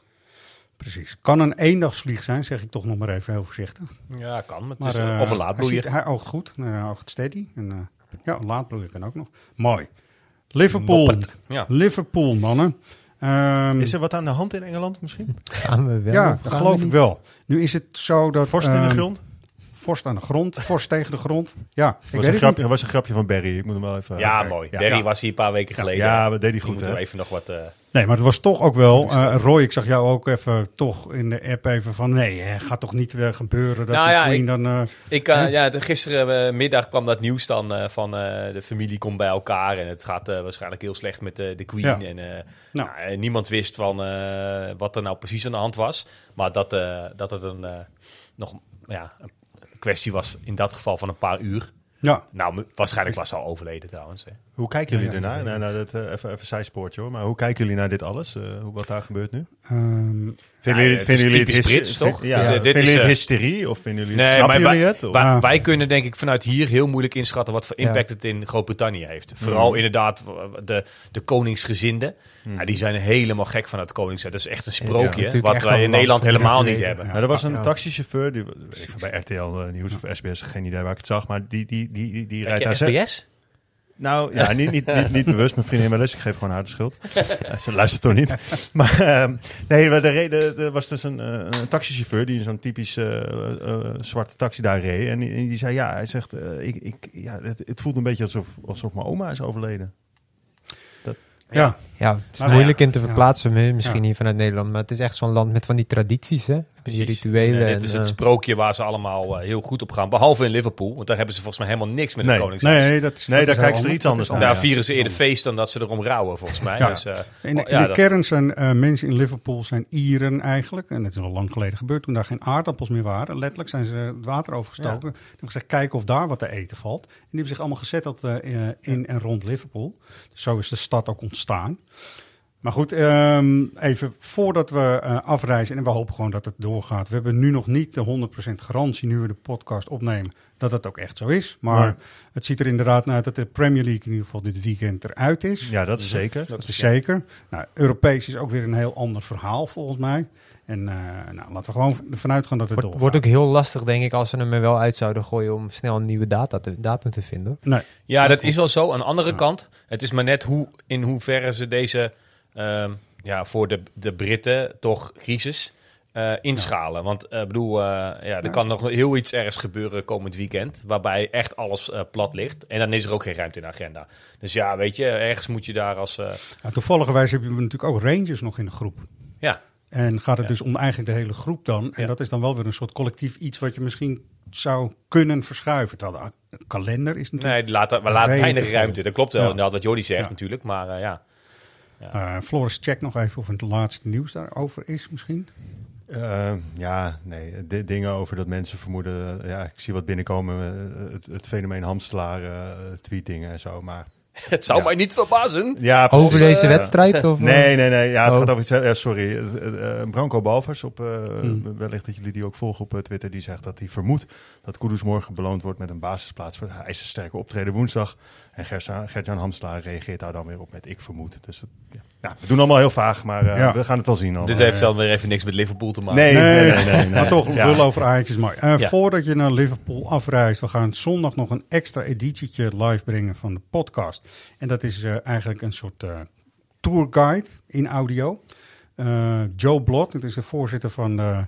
Precies. Kan een eendagsvlieg zijn, zeg ik toch nog maar even heel voorzichtig. ja, kan. Maar het Maar, is, een- eh, of een hij, laadbloeier. ziet- hij oogt goed. Eh, Hij oogt steady. En, eh, ja, een laadbloeier kan ook nog. Mooi. Liverpool. Ja. Liverpool, mannen. Ehm, Is er wat aan de hand in Engeland misschien? Gaan we wel? ja, geloof we ik wel. Nu is het zo dat... Vorst in de ehm, grond? Vorst aan de grond. Vorst tegen de grond. Ja, ik was, weet een het grapje, niet. was een grapje van Barry. Ik moet hem wel even... Ja, mooi. Ja. Barry Ja. was hier een paar weken geleden. Ja, dat deed hij Die goed, moeten hè? we even nog wat... eh, Nee, maar het was toch ook wel... eh, Roy, ik zag jou ook even toch in de app even van... Nee, hè, gaat toch niet eh, gebeuren dat Nou de ja, Queen ik- dan... eh, Ik, ja, de, gisterenmiddag kwam dat nieuws dan eh, van eh, de familie komt bij elkaar en het gaat eh, waarschijnlijk heel slecht met de Queen. Ja. En eh, Nou. nou, niemand wist van eh, wat er nou precies aan de hand was. Maar dat, eh, dat het een, eh, nog ja, een kwestie was in dat geval van een paar uur. ja, Nou, waarschijnlijk was ze al overleden trouwens. Hè. Hoe kijken jullie Ja, ja, ernaar? Nou, nou, dat, eh, even, even zijspoortje hoor. Maar hoe kijken jullie naar dit alles? Eh, hoe, wat daar gebeurt nu? ehm, Vinden Ja, jullie, het vinden is jullie het Brits, toch? Ja, Ja, dit vinden is, jullie het eh, hysterie? Of vinden jullie, Nee, snappen maar jullie wij, het? Of- wij, Ja. wij kunnen denk ik vanuit hier heel moeilijk inschatten wat voor Ja. impact het in Groot-Brittannië heeft. Vooral Mm. inderdaad de, de koningsgezinden. Ja, die zijn helemaal gek van het koningshuis. Dat is echt een sprookje, wat wij een in land Nederland helemaal niet hebben. Ja. Nou, er was een taxichauffeur, die, bij RTL Nieuws of SBS, geen idee waar ik het zag, maar die, die, die, die, rijdt daar... SBS? Nou, ja, niet, niet, niet, niet bewust. Mijn vriendin wel eens. Ik geef gewoon haar de schuld. [laughs] Ze luistert toch niet. [laughs] Maar ehm, nee, maar de reden, er was dus een, eh, een taxichauffeur die in zo'n typisch eh, eh, zwarte taxi daar reed. En die, en die zei, ja, hij zegt, ik, ik, ja, het, het voelt een beetje alsof, alsof mijn oma is overleden. ja. Ja, het is moeilijk ja. in te verplaatsen, mi- misschien Ja. hier vanuit Nederland. Maar het is echt zo'n land met van die tradities, hè? Die rituelen. Ja, dit en, is eh, het sprookje waar ze allemaal eh, heel goed op gaan. Behalve in Liverpool, want daar hebben ze volgens mij helemaal niks met Nee, het koningshuis. Nee, dat is, Nee, dat daar kijken ze er iets dat anders naar. Daar ja. vieren ze eerder feest dan dat ze erom rouwen, volgens mij. Ja. Dus, eh, In de, in ja, de dat- kern zijn eh, mensen in Liverpool zijn Ieren eigenlijk. En dat is al lang geleden gebeurd toen daar geen aardappels meer waren. Letterlijk zijn ze het water overgestoken. Die hebben gezegd, kijken of daar wat te eten valt. En die hebben zich allemaal gezetteld eh, in en rond Liverpool. Dus zo is de stad ook ontstaan. Maar goed, ehm, even voordat we eh, afreizen, en we hopen gewoon dat het doorgaat. We hebben nu nog niet de 100% garantie, nu we de podcast opnemen, dat het ook echt zo is. Maar Ja. het ziet er inderdaad naar uit dat de Premier League in ieder geval dit weekend eruit is. Ja, dat is zeker. Dat is zeker. Nou, Europees is ook weer een heel ander verhaal volgens mij. En eh, nou, laten we gewoon ervan uitgaan dat het Wordt, doorgaat. wordt ook heel lastig, denk ik, als ze hem er wel uit zouden gooien om snel een nieuwe data te, datum te vinden. Nee. Ja, dat is wel zo. Aan de andere kant, het is maar net hoe, in hoeverre ze deze, ehm, ja, voor de, de Britten toch crisis eh, inschalen. Want ik bedoel, eh, ja, er kan nog heel iets ergens gebeuren komend weekend, waarbij echt alles eh, plat ligt. En dan is er ook geen ruimte in de agenda. Dus ja, weet je, ergens moet je daar als... eh, Nou, toevalligerwijs hebben we natuurlijk ook Rangers nog in de groep. ja, En gaat het Ja. dus om eigenlijk de hele groep dan. En Ja. dat is dan wel weer een soort collectief iets wat je misschien zou kunnen verschuiven. Terwijl de kalender is natuurlijk... nee, laten, we laten weinig ruimte. Dat klopt wel, Ja. inderdaad, wat Jordi zegt Ja. natuurlijk. Maar eh, ja, Eh, Floris, check nog even of het laatste nieuws daarover is misschien. Eh, ja, nee, di- dingen over dat mensen vermoeden. eh, ja, ik zie wat binnenkomen. eh, het, het fenomeen hamstelaar, eh, tweetingen en zo. Maar [laughs] het zou Ja. mij niet verbazen. ja, Over deze Eh, wedstrijd? Of, [laughs] Nee, nee, nee. Ja, het Oh. gaat over iets. eh, sorry. Eh, eh, Branko Balvers, op, eh, Hmm. wellicht dat jullie die ook volgen op eh, Twitter, die zegt dat hij vermoedt dat Kudus morgen beloond wordt met een basisplaats voor het ijzersterke optreden woensdag. En Gersa- Gert-Jan Hamslaar reageert daar dan weer op met ik vermoed. Dus ja. Ja, we doen allemaal heel vaag, maar eh, Ja. we gaan het wel zien. Dit heeft dan weer even niks met Liverpool te maken. Nee, nee, nee. nee, nee. maar toch, Ja. lullen over Ajax is mooi. Eh, Ja. Voordat je naar Liverpool afreist, we gaan zondag nog een extra editietje live brengen van de podcast. En dat is eh, eigenlijk een soort eh, tourguide in audio. Eh, Joe Blot, dat is de voorzitter van de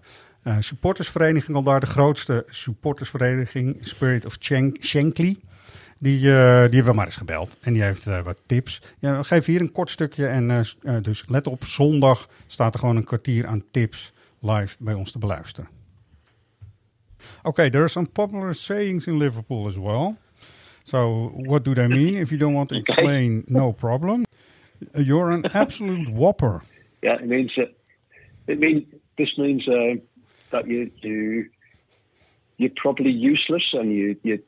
supportersvereniging, al daar de grootste supportersvereniging, Spirit of Shank- Shankly. Die, die hebben we maar eens gebeld. En die heeft wat tips. Ja, we geven hier een kort stukje. En dus let op, zondag staat er gewoon een kwartier aan tips live bij ons te beluisteren. Okay, there are some popular sayings in Liverpool as well. So, what do they mean? If you don't want to explain, no problem. Uh, You're an absolute whopper. Yeah, it means that it mean this means uh, that you you you're probably useless and you you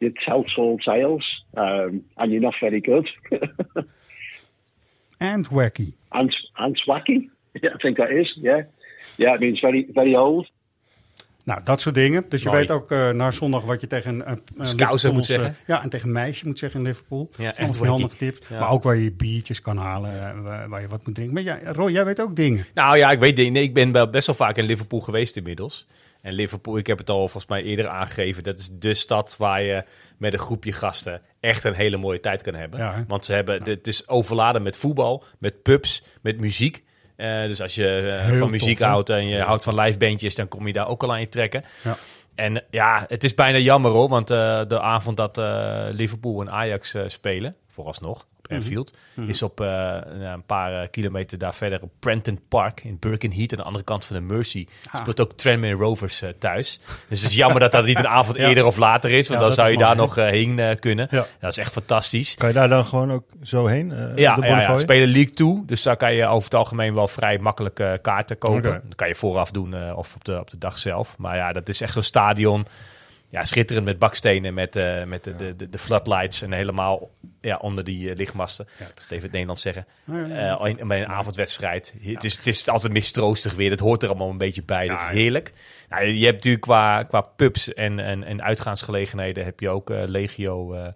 you tell tall tales um, and you're not very good [laughs] And wacky. and and wacky. Yeah, [laughs] I think that is. Yeah, yeah. It means very very old. Nou, dat soort dingen. Dus je Mooi. weet ook eh na zondag wat je tegen een uh, moet zeggen. Ja, en tegen een meisje moet zeggen in Liverpool. Ja, Dat is echt handige. Ja. Maar ook waar je biertjes kan halen, eh, waar, waar je wat moet drinken. Maar ja, Roy, jij weet ook dingen. Nou ja, ik weet. Nee, ik ben wel best wel vaak in Liverpool geweest inmiddels. En Liverpool, ik heb het al volgens mij eerder aangegeven. Dat is de stad waar je met een groepje gasten echt een hele mooie tijd kan hebben. Ja? Want ze hebben, het is overladen met voetbal, met pubs, met muziek. Eh, dus als je eh, van muziek tof, houdt en je houdt van livebandjes, dan kom je daar ook al aan je trekken. Ja. En ja, het is bijna jammer hoor, want eh, de avond dat eh, Liverpool en Ajax eh, spelen, vooralsnog, op Anfield, is op eh, een- paar eh, kilometer daar verder op Prenton Park in Birkenhead, aan de andere kant van de Mercy, Ah. speelt ook Tranmere Rovers eh, thuis. Dus het is jammer dat dat niet een avond [laughs] Ja. eerder of later is, want Ja, dan zou je daar nog heen kunnen. Ja. Dat is echt fantastisch. Kan je daar dan gewoon ook zo heen? Ja, de ja, spelen League 2. Dus daar kan je over het algemeen wel vrij makkelijk kaarten kopen. Oké. Dat kan je vooraf doen of op de, op de dag zelf. Maar ja, dat is echt zo'n stadion. Ja, schitterend met bakstenen, met, eh, met de, de, de, de floodlights en helemaal ja, onder die eh, lichtmasten. Dat moet even het Nederlands zeggen. Ja, ja, ja. Eh, bij een avondwedstrijd. Het, is, het is altijd mistroostig weer. Het hoort er allemaal een beetje bij. dat is ja. heerlijk. Nou, je hebt natuurlijk qua, qua pubs en, en, en uitgaansgelegenheden heb je ook legio...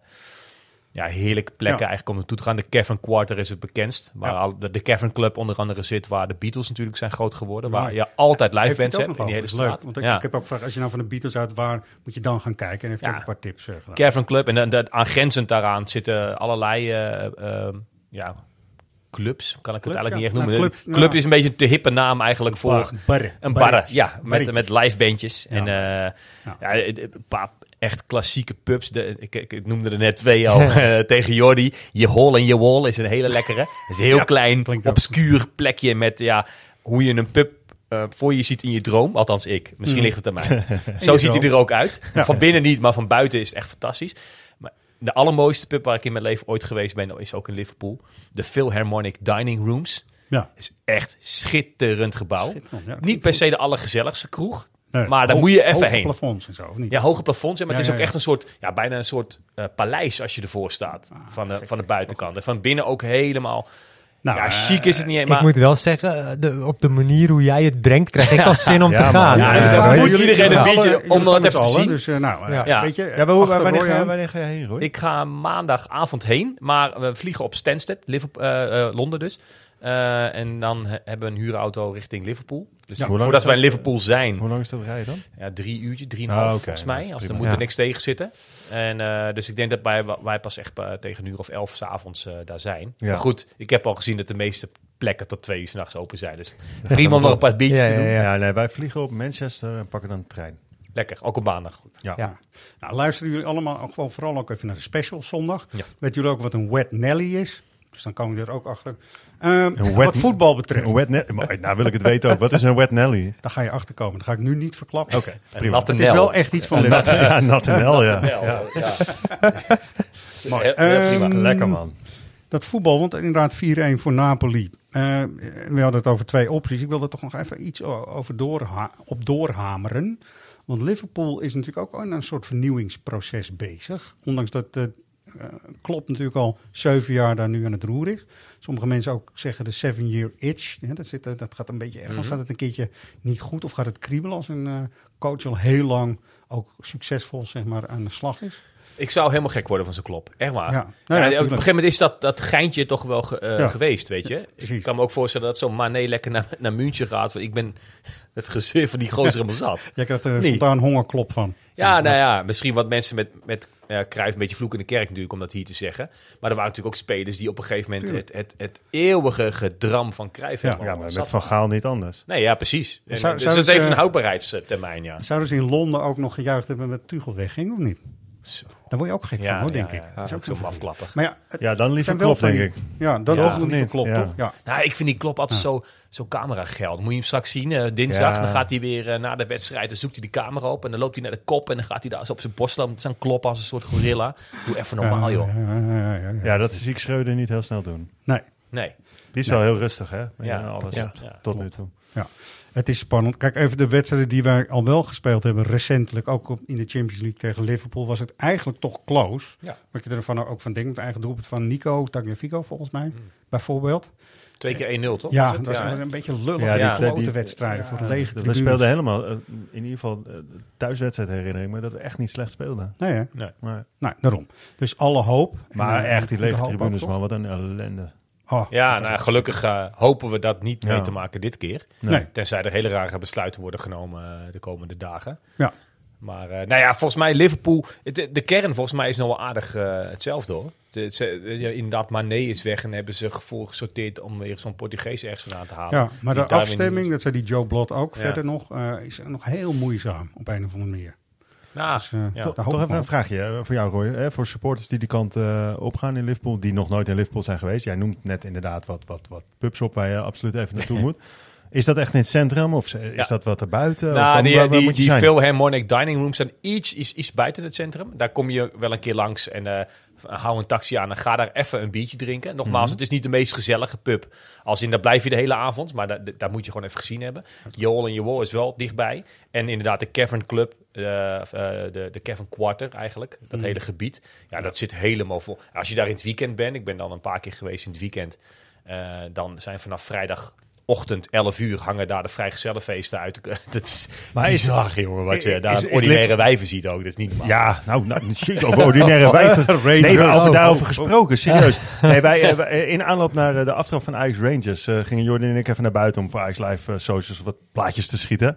ja, heerlijke plekken Ja. eigenlijk om naartoe te gaan. De Cavern Quarter is het bekendst. Waar Ja. al, de, de Cavern Club onder andere zit, waar de Beatles natuurlijk zijn groot geworden. Waar je altijd live bands ook hebt in die hele straat. leuk, want ik, ik heb ook gevraagd, als je nou van de Beatles uit, waar moet je dan gaan kijken? En heeft ook een paar tips eh, gedaan. Cavern Club. En dan, dat, aangrenzend daaraan zitten allerlei eh, eh, ja, clubs. Kan ik het Clubs, eigenlijk niet echt Nou, noemen. club, club ja. is een beetje te hippe naam eigenlijk voor Bar- een barre. Ja, met, met live bandjes. Ja. En eh, Ja. ja. een paar echt klassieke pubs. De, ik, ik, ik noemde er net twee al [laughs] eh, tegen Jordi. Je Hall en Je Wall is een hele lekkere. Het is een heel Ja, klein, ook. obscuur plekje met ja, hoe je een pub eh, voor je ziet in je droom. Althans ik. Misschien Mm. ligt het aan mij. [laughs] Zo ziet hij er ook uit. Van binnen niet, maar van buiten is het echt fantastisch. Maar de allermooiste pub waar ik in mijn leven ooit geweest ben, is ook in Liverpool. De Philharmonic Dining Rooms. Ja. is echt schitterend gebouw. Schitterend, ja. Niet per se de allergezelligste kroeg. Nee, maar daar hoog- moet je even hoge heen. plafonds en zo, of niet? Ja, hoge plafonds. ja, Maar het Ja, is ook ja, echt een soort, ja, bijna een soort eh, paleis als je ervoor staat. van, de, van de buitenkant. En van binnen ook helemaal Nou, ja, chic is het niet, maar... Ik moet wel zeggen, eh, de, op de manier hoe jij het brengt, krijg ik al [laughs] zin om Ja, te man. gaan. Ja, Ja, ja, dan ja, moet jullie- iedereen een beetje, om dat even te zien. Dus, eh, nou, Ja. weet je, Ja, maar hoe, wanneer, ga, wanneer ga je heen, Roy? Ik ga maandagavond heen, maar we vliegen op Stansted, Liverpool, Londen dus. Eh, en dan he- hebben we een huurauto richting Liverpool. Dus voordat is wij in dat? Liverpool zijn, Hoe lang is dat rijden dan? ja, drie uurtjes, drieënhalf Ah, oké, volgens dat mij. Als er moet er Ja. niks tegen zitten. En, eh, dus ik denk dat wij, wij pas echt eh, tegen een uur of elf s'avonds eh daar zijn. Ja. Maar goed, ik heb al gezien dat de meeste plekken tot twee uur s'nachts open zijn. Dus [laughs] prima om nog een paar biertjes Ja, te ja, doen. ja. Ja, nee, wij vliegen op Manchester en pakken dan de trein. Lekker, ook op maandag. Goed. Ja. Ja. Nou, luisteren jullie allemaal ook gewoon vooral ook even naar de special zondag. Ja. Weet jullie ook wat een wet Nelly is? Dus dan komen we er ook achter. Ehm, wat voetbal betreft, Een wet maar, nou wil ik het weten ook. Wat is een wet Nelly? daar ga je achter komen. Dat ga ik nu niet verklappen. Oké, prima. Het is wel echt iets van Liverpool. ja, nat en hel, ja. Nel, ja. [laughs] ja. [laughs] Mooi. Prima. Ehm, Lekker man. Dat voetbal, want inderdaad 4-1 voor Napoli. Eh, we hadden het over twee opties. Ik wil er toch nog even iets over doorha op doorhameren. Want Liverpool is natuurlijk ook in een soort vernieuwingsproces bezig. Ondanks dat de eh, Klopp natuurlijk al zeven jaar daar nu aan het roer is. Sommige mensen ook zeggen de seven-year itch. Ja, dat, zit, eh, dat gaat een beetje ergens. Mhm. Gaat het een keertje niet goed of gaat het kriebelen als een eh, coach al heel lang ook succesvol zeg maar, aan de slag is? Ik zou helemaal gek worden van zo'n klop. Echt waar. Ja. Nou ja, op een gegeven moment is dat, dat geintje toch wel ge- geweest, weet je. ik kan me ook voorstellen dat zo'n Mané lekker naar, naar München gaat. want Ik ben [laughs] het gezeer van die gozer helemaal zat. [laughs] Jij krijgt er spontaan hongerklop van. Ja, nou ja, misschien wat mensen met, met ja, Cruijff een beetje vloek in de kerk natuurlijk, om dat hier te zeggen. Maar er waren natuurlijk ook spelers die op een gegeven moment het, het, het eeuwige gedram van Cruijff Ja. hebben. Ja, maar met Van Gaal niet anders. Nee, ja, precies. En, Zou- dus ze- heeft een houdbaarheidstermijn, ja. Zouden ze in Londen ook nog gejuicht hebben met Tuchel wegging of niet? Daar word je ook gek Ja, van, hoor, ja, denk ja, ik. ja. Dat is ook Zo afklappig. Maar ja, het Ja, dan liever zijn wel klopt, van denk ik. Ja, dan Ja, toch niet Ja. toch? Ja. Nou, ik vind die klop altijd zo, zo camerageld. Moet je hem straks zien, eh, dinsdag. Ja. Dan gaat hij weer eh, na de wedstrijd, dan zoekt hij de camera op. En dan loopt hij naar de kop en dan gaat hij daar zo op zijn borst lopen. Zo'n klop als een soort gorilla. Doe even normaal, Ja, joh. Ja, ja, ja, ja, ja. Ja, dat zie ik Schreuder niet heel snel doen. Nee, Nee. Die is wel heel rustig, hè? Ja, Ja, alles. ja, ja. Tot nu toe. Het is spannend. Kijk, even de wedstrijden die wij al wel gespeeld hebben recentelijk, ook in de Champions League tegen Liverpool, was het eigenlijk toch close. Ja. Wat je ervan ook van denkt, het eigen doelpunt van Nico Tagliafico volgens mij, bijvoorbeeld. Twee keer 1-0, toch? Ja, Was het? dat was hè? een beetje lullig. Ja, Ja, die- die, die- grote wedstrijden voor de lege We speelden helemaal, eh, in ieder geval eh, thuiswedstrijd herinner ik me, dat we echt niet slecht speelden. Nee, hè? Nee. Maar, Nou, daarom. Dus alle hoop. maar En, eh, echt, die lege tribunes, man, wat een ellende. Oh, Ja, nou, gelukkig eh, hopen we dat niet mee te maken dit keer. Nee. Tenzij er hele rare besluiten worden genomen eh, de komende dagen. Ja. Maar eh, nou ja, volgens mij Liverpool, het- de, kern volgens mij is nog wel aardig hetzelfde hoor. Ze- ja, inderdaad, Mané is weg en hebben ze gevoel gesorteerd om weer zo'n Portugees ergens vandaan te halen. Ja, maar de afstemming, dat zei die Joe Blot ook Ja. verder nog, is nog heel moeizaam op een of andere manier. Nou, Dus, ja. toch- even een vraagje eh, voor jou, Roy. Hè, voor supporters die die kant eh, opgaan in Liverpool, die nog nooit in Liverpool zijn geweest. Jij noemt net inderdaad wat, wat, wat pubs op waar je absoluut even naartoe moet. Is dat echt in het centrum of is Ja. dat wat erbuiten? Of Nou, waar- die, waar- waar die, moet je die zijn? Philharmonic Dining Rooms zijn iets, iets, iets buiten het centrum. Daar kom je wel een keer langs en eh, hou een taxi aan en ga daar even een biertje drinken. Nogmaals, Mhm. het is niet de meest gezellige pub. Als in, daar blijf je de hele avond, maar daar, daar moet je gewoon even gezien hebben. Joel en Joel is wel dichtbij. En inderdaad de Cavern Club, eh, eh, de, de Cavern Quarter eigenlijk, dat Mhm. hele gebied. Ja, dat zit helemaal vol. Als je daar in het weekend bent, ik ben dan een paar keer geweest in het weekend, eh, dan zijn vanaf vrijdag... Ochtend 11 uur hangen daar de vrijgezellenfeesten uit. [laughs] Dat is Maar is- bizar, jongen. Wat je daar is- ordinaire wijven ziet ook. Dat is niet normaal. Ja, nou, nou shit, over ordinaire [laughs] wijven. Nee, maar over Oh, daarover oh, gesproken, serieus. [laughs] Nee, wij, wij- in aanloop naar de aftrap van Ajax Rangers gingen Jordan en ik even naar buiten om voor Ajax Live eh, socials wat plaatjes te schieten.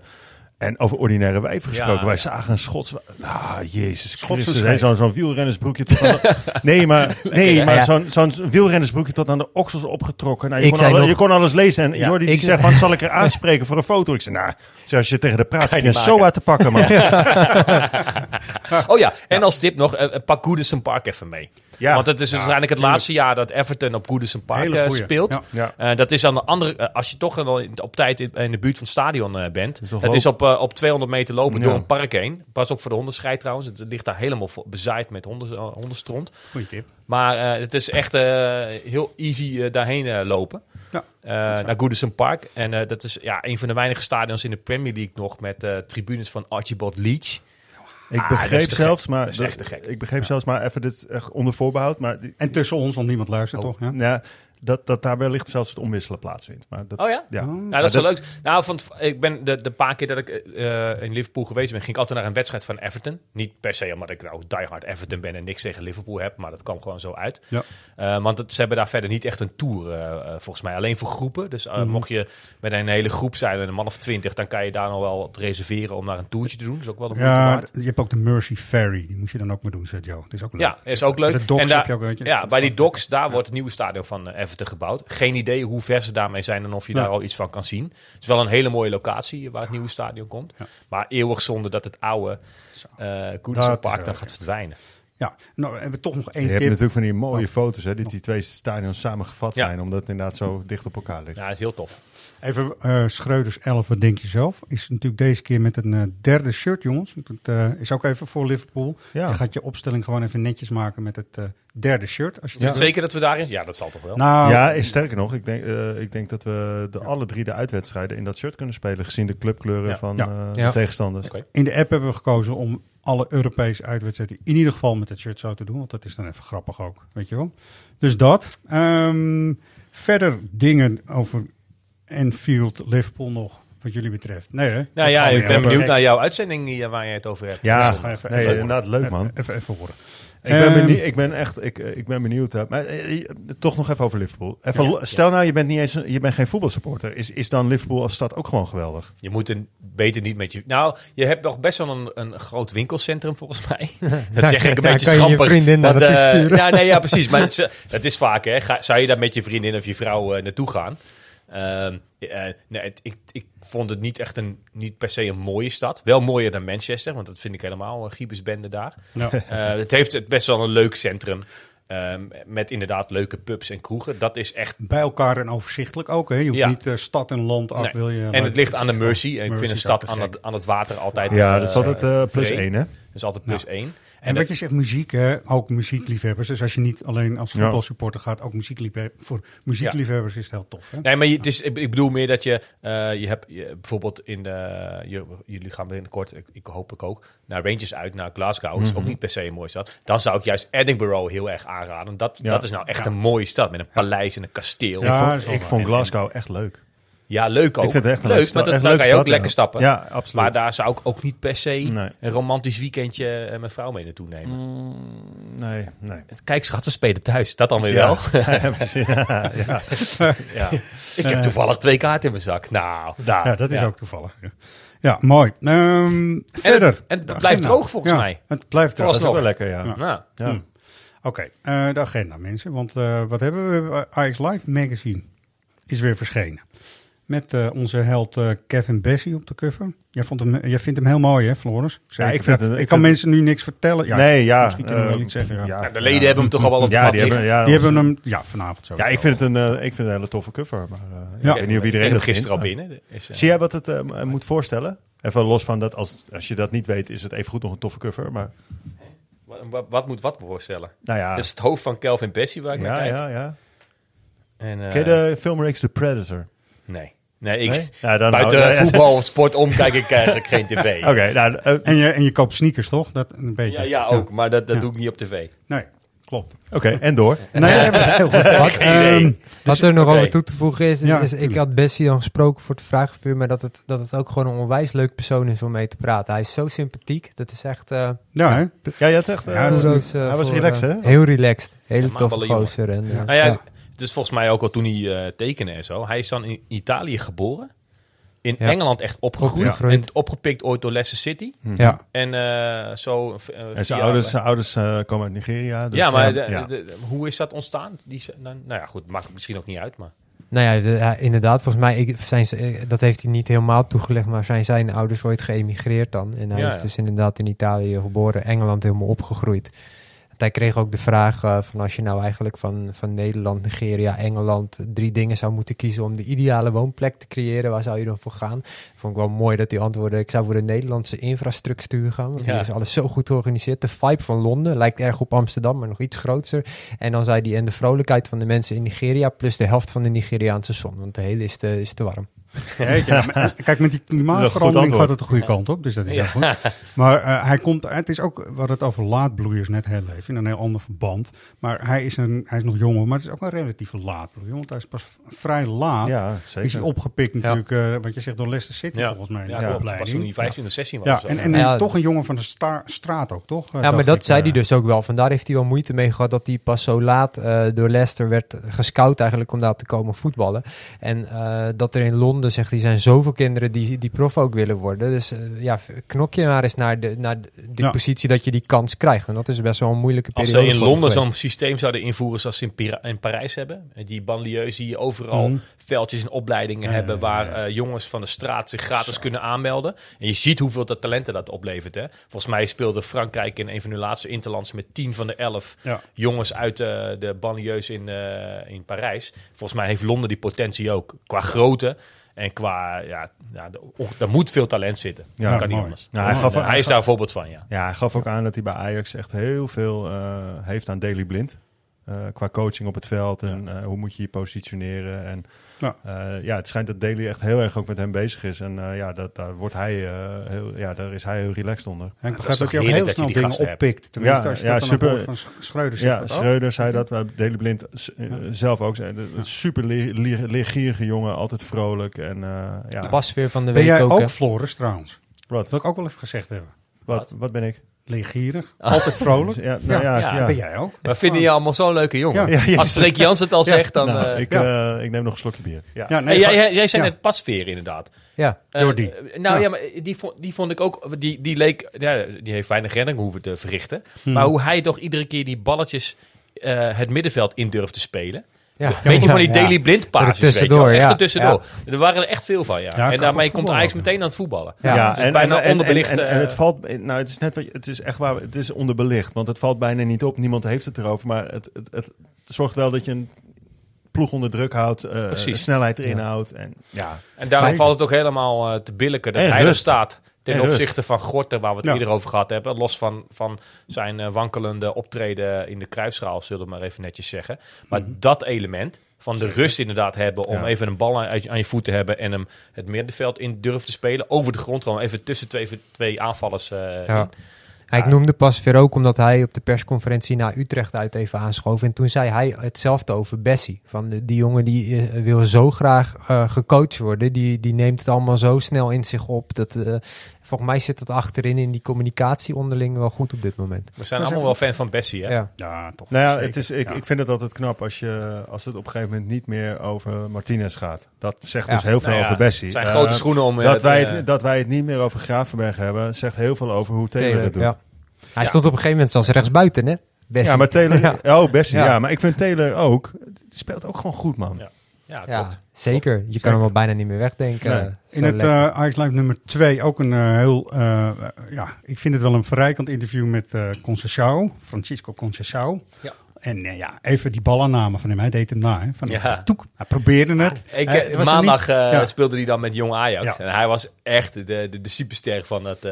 En over ordinaire wijven gesproken. Ja, wij ja. zagen een Schots... Ah, jezus Christus. Zo'n wielrennersbroekje tot aan de... [laughs] Nee, maar, nee, maar zo'n zo'n wielrennersbroekje tot aan de oksels opgetrokken. Nou, je, Ik kon alle- nog- je kon alles lezen. En Ja, Jordi die ik- zegt van, zal ik er aanspreken voor een foto? Ik zei, nou, zoals je tegen de praat, je een maken. SOA te pakken, man. [laughs] Oh ja, en als tip nog, eh, pak Goodison Park even mee. Ja. Want het is Ja, waarschijnlijk het laatste jaar dat Everton op Goodison Park eh, speelt. Ja. Eh, dat is aan de andere, eh, als je toch op tijd in, in de buurt van het stadion bent. Het is op, op 200 meter lopen door een park heen. Pas op voor de hondenscheid trouwens. Het ligt daar helemaal bezaaid met honden, hondenstront. Goeie tip. Maar het is echt heel easy daarheen lopen. Ja, Eh, naar Goodison Park. En dat is ja, een van de weinige stadions in de Premier League nog met tribunes van Archibald Leach. Ik Ah, dat is begreep zelfs, gek. maar Dat is echt te gek. Ik begreep zelfs, maar even dit echt onder voorbehoud. Maar die- En tussen ons, want niemand luistert Oh. toch? Ja? ja, dat, dat daar wellicht zelfs het omwisselen plaatsvindt. Maar dat, Oh ja? Ja, Nou, dat is wel leuk. Nou, van, het- ik ben de, de paar keer dat ik eh, in Liverpool geweest ben, ging ik altijd naar een wedstrijd van Everton. Niet per se omdat ik nou diehard Everton ben en niks tegen Liverpool heb, maar dat kwam gewoon zo uit. Ja. Eh, want het- ze hebben daar verder niet echt een tour, eh, volgens mij. Alleen voor groepen. Dus Mhm. mocht je met een hele groep zijn, een man of twintig, dan kan je daar nog wel wat reserveren om naar een toertje te doen. Dat is ook wel moeite Ja, waard. je hebt ook de Mercy Ferry. Die moet je dan ook maar doen, zegt Joe. Het is ook leuk. Ja, is ook leuk. De docks en daar, heb je ook, weet je. ja, bij die docks, daar wordt het nieuwe stadion van eh, Gebouwd. Geen idee hoe ver ze daarmee zijn en of je Ja. daar al iets van kan zien. Het is wel een hele mooie locatie waar het nieuwe stadion komt. Maar eeuwig zonde dat het oude uh, dan gaat verdwijnen. Ja, nou we hebben toch nog één Je hebt tip. natuurlijk van die mooie Oh. foto's, hè, die die twee stadions samengevat Ja. zijn, omdat het inderdaad zo dicht op elkaar ligt. Ja, is heel tof. Even eh Schreuders 11, wat denk je zelf? Is natuurlijk deze keer met een eh, derde shirt, jongens. Dat eh, is ook even voor Liverpool. Ja. Je gaat je opstelling gewoon even netjes maken met het derde shirt. Als je zeker dat we daarin... Ja, dat zal toch wel. Nou, ja, is sterker nog, ik denk, eh, ik denk dat we de, alle drie de uitwedstrijden in dat shirt kunnen spelen, gezien de clubkleuren Ja. van Ja. eh, Ja. de tegenstanders. In de app hebben we gekozen om alle Europese uitwedstrijden in ieder geval met het shirt zo te doen. Want dat is dan even grappig ook, weet je wel. Dus dat. Ehm, verder dingen over Enfield, Liverpool nog, wat jullie betreft. Nee hè? Nou ja, ik ben benieuwd naar jouw uitzending hier waar je het over hebt. Ja, ga even- nee, even inderdaad, leuk man. Even, even, even horen. Ik ben, Ehm, benieuwd, ik ben echt, ik, eh, ik ben benieuwd. hè. Maar eh, eh, toch nog even over Liverpool. Even, Ja, stel nou, je bent niet eens, een- je bent geen voetbalsupporter. Is, is dan Liverpool als stad ook gewoon geweldig? Je moet een, beter niet met je... Nou, je hebt nog best wel een, een groot winkelcentrum volgens mij. [laughs] dat Daar- zeg ik een daar beetje kan je vriendin naar want, naartoe eh, sturen. Ja, nee, ja, precies. Maar [laughs] het is, het is vaak, hè. Ga, zou je daar met je vriendin of je vrouw eh, naartoe gaan? Ehm, eh, nee, het- ik, ik vond het niet echt een, niet per se een mooie stad. Wel mooier dan Manchester, want dat vind ik helemaal een giebesbende daar. Ja. Eh, het heeft het best wel een leuk centrum. ehm, met inderdaad leuke pubs en kroegen. Dat is echt bij elkaar en overzichtelijk ook. Hè? Je hoeft Ja. niet eh, stad en land af. Nee. Wil je, En het ligt aan de Mercy. En ik vind een stad aan het, aan het water altijd... Ja, eh, dat is altijd eh, plus één, hè? Dat is altijd plus één. En, wat dat- je zegt, muziek, hè? ook muziekliefhebbers. Dus als je niet alleen als voetbalsupporter gaat, ook muziekliefhebbers. Voor muziekliefhebbers is het heel tof. Hè? Nee, maar je, het is, ik bedoel meer dat je, eh, je hebt je, bijvoorbeeld in de, je, jullie gaan binnenkort, ik, ik hoop ik ook, naar Rangers uit, naar Glasgow. is Mhm. ook niet per se een mooie stad. Dan zou ik juist Edinburgh heel erg aanraden. Dat, Ja. dat is nou echt Ja. een mooie stad met een paleis en een kasteel. ik Ja, vond, ik Glasgow echt leuk. Ja, leuk ook. Ik vind het echt leuk, maar dat, daar kan je ook stad, lekker stappen. Ja, absoluut. Maar daar zou ik ook niet per se Nee. een romantisch weekendje eh, mijn vrouw mee naartoe nemen. Mm, nee, nee. Kijk, schat, ze spelen thuis. Dat dan weer Ja. wel. [laughs] Ja. Ja, ja. [laughs] ja. ik heb toevallig twee kaarten in mijn zak. Nou, ja, dat is ook toevallig. Ja, mooi. Ehm, verder. en het blijft droog volgens mij. Het blijft droog. Dat is wel lekker, ja. Hm. Oké, eh, de agenda mensen. Want eh, wat hebben we? Ajax Live Magazine is weer verschenen. Met eh, onze held eh, Kevin Bessie op de cover. Jij, vond hem, jij vindt hem heel mooi, hè, Floris? Zeker. ik vind het- ik ik kan mensen nu niks vertellen. Ja, nee, ja. Misschien kunnen we wel eh, iets zeggen. Ja, Ja, de leden hebben hem toch al wel op de Ja, die hebben, ja, Die hebben hem ja, vanavond zo. Ja, ik vind het een, eh, ik vind het een hele toffe cover. Maar, eh, Ja. Ik weet niet of iedereen Ik dat kreeg hem gisteren al binnen. Is, eh, maar- Zie jij wat het eh, moet voorstellen? Even los van dat, als, als je dat niet weet, is het even goed nog een toffe cover. Maar Wat, wat, wat moet wat voorstellen? nou ja, Dit is het hoofd van Kelvin Bessie waar ik naar ja, kijk. ja, ja. En, eh, Ken je de filmreeks The Predator? Nee. Nee, ik, Nee? Ja, dan buiten nou, [laughs] ja, ja. voetbal of sport om kijk ik eigenlijk geen tv. [laughs] Oké, nou, eh, En je, en je koopt sneakers, toch? Dat een beetje. Ja, ja, ook. Maar dat, dat Ja. doe ik niet op tv. Nee, klopt. oké, en door. [laughs] Nee, heel goed. Wat, ehm, wat er nog oké. over toe te voegen is, Ja, is ik had Bessie dan gesproken voor het vragenvuur, maar dat het, dat het ook gewoon een onwijs leuk persoon is om mee te praten. Hij is zo sympathiek, dat is echt... eh Ja, hè? Ja, je had echt... eh, Ja, dat is kudos, eh, hij was voor, relaxed, eh, hè? Heel relaxed. Hele Ja, toffe gozer. En, eh, Nou ja, is volgens mij ook al toen hij eh tekende en zo. Hij is dan in Italië geboren. In Ja. Engeland echt opgegroeid. En opgepikt ooit door Leicester City. ja. En eh, zo... eh, En zijn ouders, zijn ouders komen uit Nigeria. Dus, ja, maar de- ja. de- hoe is dat ontstaan? Die, nou, nou ja, goed, maakt misschien ook niet uit, maar... Nou ja, de- ja, inderdaad. Volgens mij ik, zijn ze, dat heeft hij niet helemaal toegelegd, maar zijn zijn ouders ooit geëmigreerd dan. En hij Ja, is ja. dus inderdaad in Italië geboren, Engeland helemaal opgegroeid. Hij kreeg ook de vraag eh, van als je nou eigenlijk van, van Nederland, Nigeria, Engeland drie dingen zou moeten kiezen om de ideale woonplek te creëren, waar zou je dan voor gaan? Vond ik wel mooi dat hij antwoordde, ik zou voor de Nederlandse infrastructuur gaan, want Ja. hier is alles zo goed georganiseerd. De vibe van Londen lijkt erg op Amsterdam, maar nog iets groter. En dan zei hij, en de vrolijkheid van de mensen in Nigeria, plus de helft van de Nigeriaanse zon, want de hele is te, is te warm. Maar, kijk, met die klimaatverandering gaat het de goede kant op, dus dat is heel goed. Maar eh, hij komt, het is ook, we hadden het over laadbloeiers net heel even, in een heel ander verband. Maar hij is, een, hij is nog jonger, maar het is ook een relatieve laadbloeier, want hij is pas vrij laat. Ja, zeker. Is hij opgepikt natuurlijk, eh, wat je zegt, door Leicester City Ja. volgens mij. in Ja, de opleiding. Was toen hij 15 of 16 was Ja, of zo. en, en Ja. toch een jongen van de sta- straat ook, toch? Eh, Ja, maar dat ik, zei eh. hij dus ook wel. Vandaar heeft hij wel moeite mee gehad dat hij pas zo laat eh, door Leicester werd gescout eigenlijk om daar te komen voetballen. En eh, dat er in Londen, zegt hij, zijn zoveel kinderen die, die prof ook willen worden. Dus eh, ja, knok je maar eens naar de, naar de Ja. positie dat je die kans krijgt. En dat is best wel een moeilijke Als periode ze in Londen zo'n systeem zouden invoeren zoals ze in, Pira- in Parijs hebben. Die banlieues die overal Mhm. veldjes en opleidingen Ja, hebben waar ja. eh, jongens van de straat zich gratis kunnen aanmelden. En je ziet hoeveel dat talenten dat oplevert. Hè? Volgens mij speelde Frankrijk in een van hun laatste interlands met 10 van de 11 Ja. jongens uit eh, de banlieues in, eh, in Parijs. Volgens mij heeft Londen die potentie ook. Qua grootte en qua, ja, ja er moet veel talent zitten. Ja, dat kan niet anders. Nou, hij, gaf, En hij is daar een voorbeeld van, ja. Ja, hij gaf ook aan dat hij bij Ajax echt heel veel eh, heeft aan Daily Blind. Eh, qua coaching op het veld en eh, hoe moet je je positioneren. En Ja. ja. ja, het schijnt dat Daly echt heel erg ook met hem bezig is. En eh, ja, dat, daar, wordt hij, eh, heel, ja, daar is hij heel relaxed onder. En ik begrijp dat hij ook heel je snel die dingen oppikt. Tenminste, Ja, als je ja, dat super. van Sch- Schreuder zegt Ja, dat. Schreuder zei dat, uh, Daily Blind eh, zelf ook zei. Super leer- leer- leergierige jongen, altijd vrolijk. En, eh, ja. De pasveer van de Ben week jij ook. Floris trouwens? Wat? Dat wil ik ook wel even gezegd hebben. Wat, wat ben ik? Leergierig, altijd vrolijk. [laughs] Ja, nou ja, Ja. ja. Ben jij ook? We vinden je allemaal zo'n leuke jongen. Ja. Ja, ja. Als Freek Jans het al Ja. zegt, dan... Nou, eh, ik, ja. eh, ik neem nog een slokje bier. Ja. Nee, jij, ga- jij, jij zei ja. net pasveer inderdaad. Ja. Jordi. eh, nou ja, Ja. maar die vond, die vond ik ook, die, die leek, ja, die heeft weinig redding hoeven te verrichten. Hmm. Maar hoe hij toch iedere keer die balletjes eh, het middenveld in durft te spelen. Ja. Weet je van die Ja. daily blind passes, Er weet je wel? tussendoor, Echt ja. er tussendoor. Er waren er echt veel van, ja. En daarmee komt Ajax ook, meteen aan het voetballen. Ja. Dus bijna onderbelicht, En, en, en eh, het valt, nou, het is net wat je- het is echt waar, het is onderbelicht, want het valt bijna niet op. Niemand heeft het erover, maar het, het, het zorgt wel dat je een ploeg onder druk houdt, eh, Precies. snelheid erin Ja. houdt. En, ja. En daarom Zeker. valt het ook helemaal eh, te billijken dat En hij er staat. Ten En rust. opzichte van Gorter, waar we het Ja. eerder over gehad hebben. Los van, van zijn eh, wankelende optreden in de kruisschaal, zullen we maar even netjes zeggen. Maar dat element van de rust inderdaad hebben om Ja. even een bal aan, aan je voet te hebben en hem het middenveld in durven te spelen. Over de grond gewoon even tussen twee, twee aanvallers eh, Ja. in. Hij ik noemde Pasveer ook omdat hij op de persconferentie naar Utrecht uit even aanschoof. En toen zei hij hetzelfde over Bessie. Van de, die jongen die eh, wil zo graag eh, gecoacht worden. Die, die neemt het allemaal zo snel in zich op. Dat, eh, volgens mij zit het achterin in die communicatie onderling wel goed op dit moment. We zijn allemaal wel fan van Bessie, hè? Ja. Ja, toch. Nou ja, zeker. het is, ik, Ja. ik vind het altijd knap als, je, als het op een gegeven moment niet meer over Martinez gaat. Dat zegt Ja. dus heel veel Nou ja, over Bessie. Het zijn Eh, grote schoenen om... eh, dat, wij eh, het, dat wij het niet meer over Gravenberg hebben, zegt heel veel over hoe Taylor, het doet. ja. Hij Ja. stond op een gegeven moment zelfs rechtsbuiten, hè? Bessie. Ja, maar Taylor... [laughs] Ja. Oh, Bessie, Ja. ja. Maar ik vind Taylor ook... Die speelt ook gewoon goed, man. Ja. Ja, Ja, klopt. zeker. Je kan hem wel bijna niet meer wegdenken. Nee. In het eh Ajax Live nummer 2 ook een eh, heel, eh, ja, ik vind het wel een verrijkend interview met eh Conceição, Francisco Conceição. Ja. En eh, ja, even die balaanname van hem, hij deed hem na. Hè, van, Ja. toek, hij probeerde het. Ik, Hij- eh, het was hem maandag niet- eh, ja. speelde hij dan met Jong Ajax. Ja. En hij was echt de, de, de superster van het... eh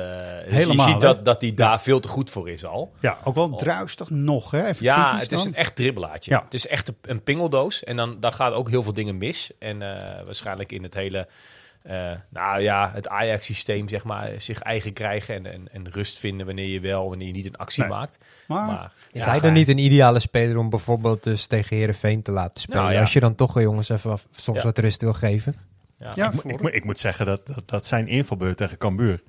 dus je ziet dat, dat hij daar veel te goed voor is al. Ja, ook wel druistig nog, hè? Even Ja, het is dan. een echt dribbelaatje. Ja. Het is echt een, een pingeldoos. En dan daar gaat ook heel veel dingen mis. En eh, waarschijnlijk in het hele... eh, nou ja, het Ajax-systeem, zeg maar, zich eigen krijgen en, en, en rust vinden wanneer je wel, wanneer je niet een actie Nee. maakt. Maar, Maar Is ja, hij dan niet een ideale speler om bijvoorbeeld dus tegen Herenveen te laten spelen? Nou ja. Als je dan toch wel jongens even af- soms Ja. wat rust wil geven. Ja, ja, Ik, moet- ik, moet- ik moet zeggen dat, dat, dat zijn invalbeurt tegen Cambuur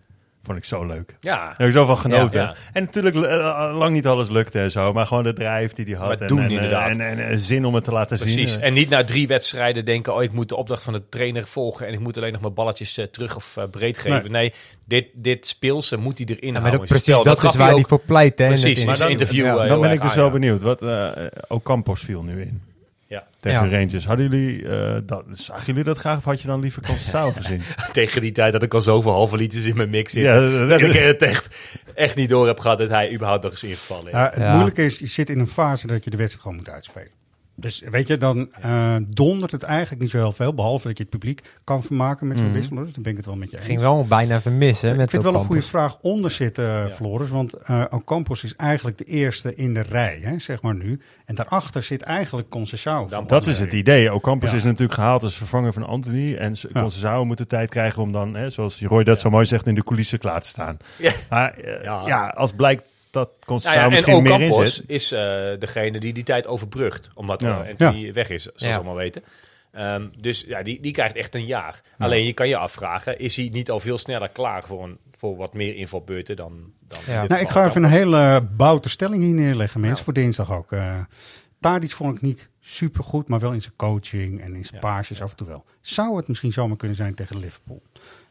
vond ik zo leuk. ja. Daar heb ik zo van genoten. Ja, ja. En natuurlijk eh, lang niet alles lukte en zo, maar gewoon de drijf die hij had. Maar en, doen en, eh, inderdaad. En, en, en zin om het te laten Precies. zien. En niet na drie wedstrijden denken: oh, ik moet de opdracht van de trainer volgen en ik moet alleen nog mijn balletjes eh, terug of eh, breed geven. Nee, dit, dit speelse moet hij erin Ja, maar houden. in precies, dat, is waar hij ook- voor pleit. Hè, in Precies, het maar interview. dat interview, Ja. eh, Dan ben ik dus wel benieuwd. Wat, eh Ocampos viel nu in Ja. tegen Ja. Rangers. Hadden jullie, eh, dat, zagen jullie dat graag of had je dan liever Constanzao [laughs] gezien? Tegen die tijd dat ik al zoveel halve liters in mijn mix zit. Ja, dat- dat ik het echt, echt niet door heb gehad dat hij überhaupt nog eens ingevallen is. Ja, het Ja. moeilijke is, je zit in een fase dat je de wedstrijd gewoon moet uitspelen. Dus weet je, dan eh, dondert het eigenlijk niet zo heel veel. Behalve dat je het publiek kan vermaken met zo'n Mhm. wissel. Dus dan ben ik het wel met je eens. Ging wel bijna vermissen. Ik met vind wel een goede vraag onder zitten, eh, Floris. Want eh Ocampos is eigenlijk de eerste in de rij, hè, zeg maar nu. En daarachter zit eigenlijk Conceição. Dat is het idee. Ocampos Ja. is natuurlijk gehaald als vervanger van Anthony. En Conceição moet de tijd krijgen om dan, hè, zoals Roy dat zo mooi zegt, in de coulissen klaar te staan. Ja. Maar ja. Ja. als blijkt dat Conceição Nou ja, en misschien meer in zit. is eh, degene die die tijd overbrugt. Omdat Ja. Anthony Ja. weg is, zoals Ja. we allemaal weten. Ehm, dus ja, die, die krijgt echt een jaar. Alleen je kan je afvragen, is hij niet al veel sneller klaar voor, een, voor wat meer invalbeurten dan, dan in Nou, ik ga even een hele boute stelling hier neerleggen, mensen, voor dinsdag ook. Uh, Tadic vond ik niet supergoed, maar wel in zijn coaching en in zijn paasjes af en toe wel. Zou het misschien zomaar kunnen zijn tegen Liverpool?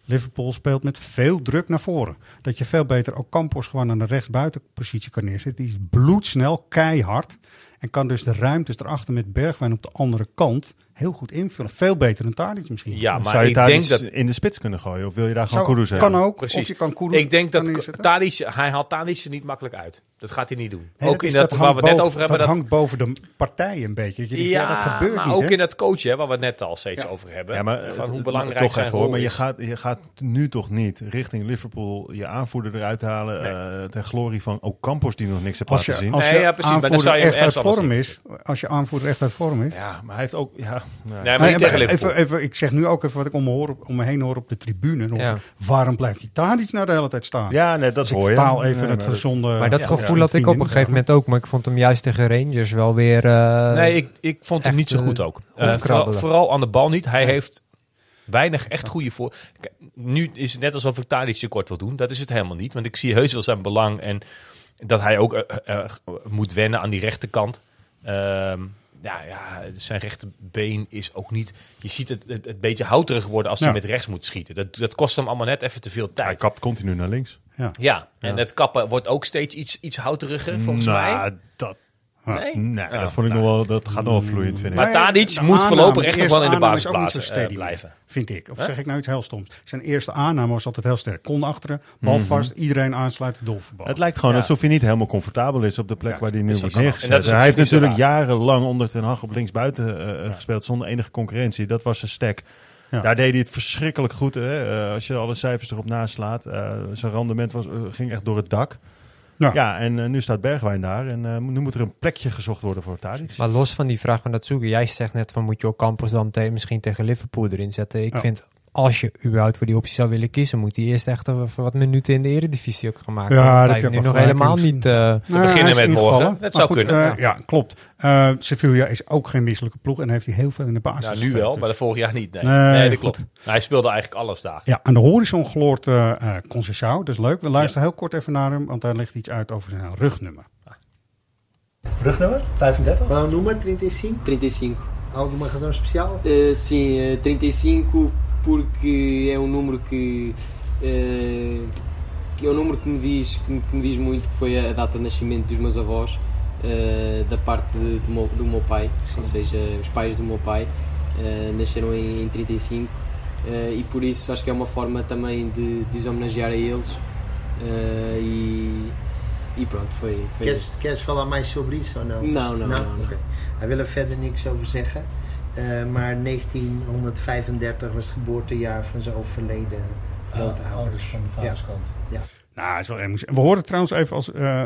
Liverpool speelt met veel druk naar voren. Dat je veel beter ook Campos gewoon aan de rechtsbuitenpositie kan neerzetten. Die is bloedsnel, keihard. En kan dus de ruimtes erachter met Bergwijn op de andere kant heel goed invullen. Veel beter dan Tadic misschien. Ja, maar Zou je ik Tadic denk dat... in de spits kunnen gooien? Of wil je daar gewoon Kudus kan hebben? ook. Precies. Of je kan Kudus ik denk dat. Tadic, hij haalt Tadic er niet makkelijk uit. Dat gaat hij niet doen. Nee, ook dat is- in dat, dat waar we net boven- over hebben. Dat, Dat, hangt boven de partij een beetje. Dat je denkt, ja, ja, dat gebeurt maar niet. ook hè? in dat coachen, hè, waar we het net al steeds over hebben. Ja, maar van hoe belangrijk toch zijn even hoor, maar je gaat, je gaat nu toch niet richting Liverpool je aanvoerder eruit halen eh, ten glorie van Ocampos die nog niks heeft laten zien. als Nee, je aanvoerder echt uit vorm is, als je aanvoerder echt uit vorm is. Ja, maar hij heeft ook, ja, nou, Nee, maar Nee, niet tegen maar Liverpool. even, even, ik zeg nu ook even wat ik om me, hoor, om me heen hoor op de tribune. Ja. Waarom blijft die Tadic nou de hele tijd staan? ja, nee, dat Dus ik hoor je. vertaal even Nee, het gezonde... Maar dat ja, gevoel ja, had ik op een gegeven moment ook. Maar ik vond hem juist tegen Rangers wel weer... eh, Nee, ik, ik vond hem niet zo eh, goed ook. Eh, vooral, vooral aan de bal niet. Hij heeft weinig echt goede voor. Nu is het net alsof ik Tadic tekort wil doen. Dat is het helemaal niet. Want ik zie heus wel zijn belang. En dat hij ook moet wennen aan die rechterkant. Ehm, ja, ja, zijn rechterbeen is ook niet... Je ziet het, het, het beetje houterig worden als Ja. hij met rechts moet schieten. Dat, dat kost hem allemaal net even te veel Hij tijd. kapt continu naar links. Ja, en het kappen wordt ook steeds iets, iets houteriger volgens nou, mij. dat, Nee? nee, Ja, dat vond ik nou. nog wel, dat gaat nog wel vloeiend, vind ik. Maar Tadic de moet aanname, voorlopig echt nog wel in de is basis plaatsen, steady eh, blijven. Vind ik. Of zeg ik nou iets heel stoms. Zijn eerste aanname was altijd heel sterk. Kon achteren, bal vast, iedereen aansluiten, doelverbal. Het lijkt gewoon Ja. alsof hij niet helemaal comfortabel is op de plek Ja, waar hij nu wordt En neergezet. is hij heeft natuurlijk jarenlang onder Ten Hag op linksbuiten eh, gespeeld zonder enige concurrentie. Dat was zijn stek. Ja. Daar deed hij het verschrikkelijk goed. Hè? Als je alle cijfers erop naslaat. eh zijn rendement was, ging echt door het dak. Ja. Ja, en eh, nu staat Bergwijn daar. En eh, nu moet er een plekje gezocht worden voor Tadic. Maar los van die vraag van dat zoeken. Jij zegt net van moet je ook Campos dan misschien tegen Liverpool erin zetten. Ik Ja. vind als je überhaupt voor die optie zou willen kiezen, moet hij eerst echt even wat minuten in de eredivisie ook gaan maken. Ja, daar hij heb nu nog helemaal niet... eh, Nou, beginnen met morgen. Dat zou goed, kunnen, eh, ja. ja, klopt. Eh Sevilla is ook geen misselijke ploeg en heeft hij heel veel in de basis Ja, nu gespeeld, wel, dus- maar de vorig jaar niet. Nee, Nee, nee, dat goed. klopt. Nou, hij speelde eigenlijk alles daar. Ja, aan de horizon gloort eh uh. Dat is leuk. We luisteren heel kort even naar hem, want hij legt iets uit over zijn rugnummer. Rugnummer? 35? Qual é o número? 35? 35. Alguma razão especial? Uh, sim, uh, 35 porque é um número que, uh, que é um número que me diz que me, que me diz muito que foi a data de nascimento dos meus avós uh, da parte de, do, meu, do meu pai, Sim. ou seja, os pais do meu pai uh, nasceram em, em 35 e por isso acho que é uma forma também de, de os homenagear a eles e E pronto, foi. foi queres, queres, falar mais sobre isso ou não? Não, não. não, não. Okay. Wil er verder niks over zeggen. Uh, maar 1935 was het geboortejaar van zijn overleden grootouders. Oh, dus van de vaderskant. Ja. ja. Nou, is wel We horen trouwens even als uh,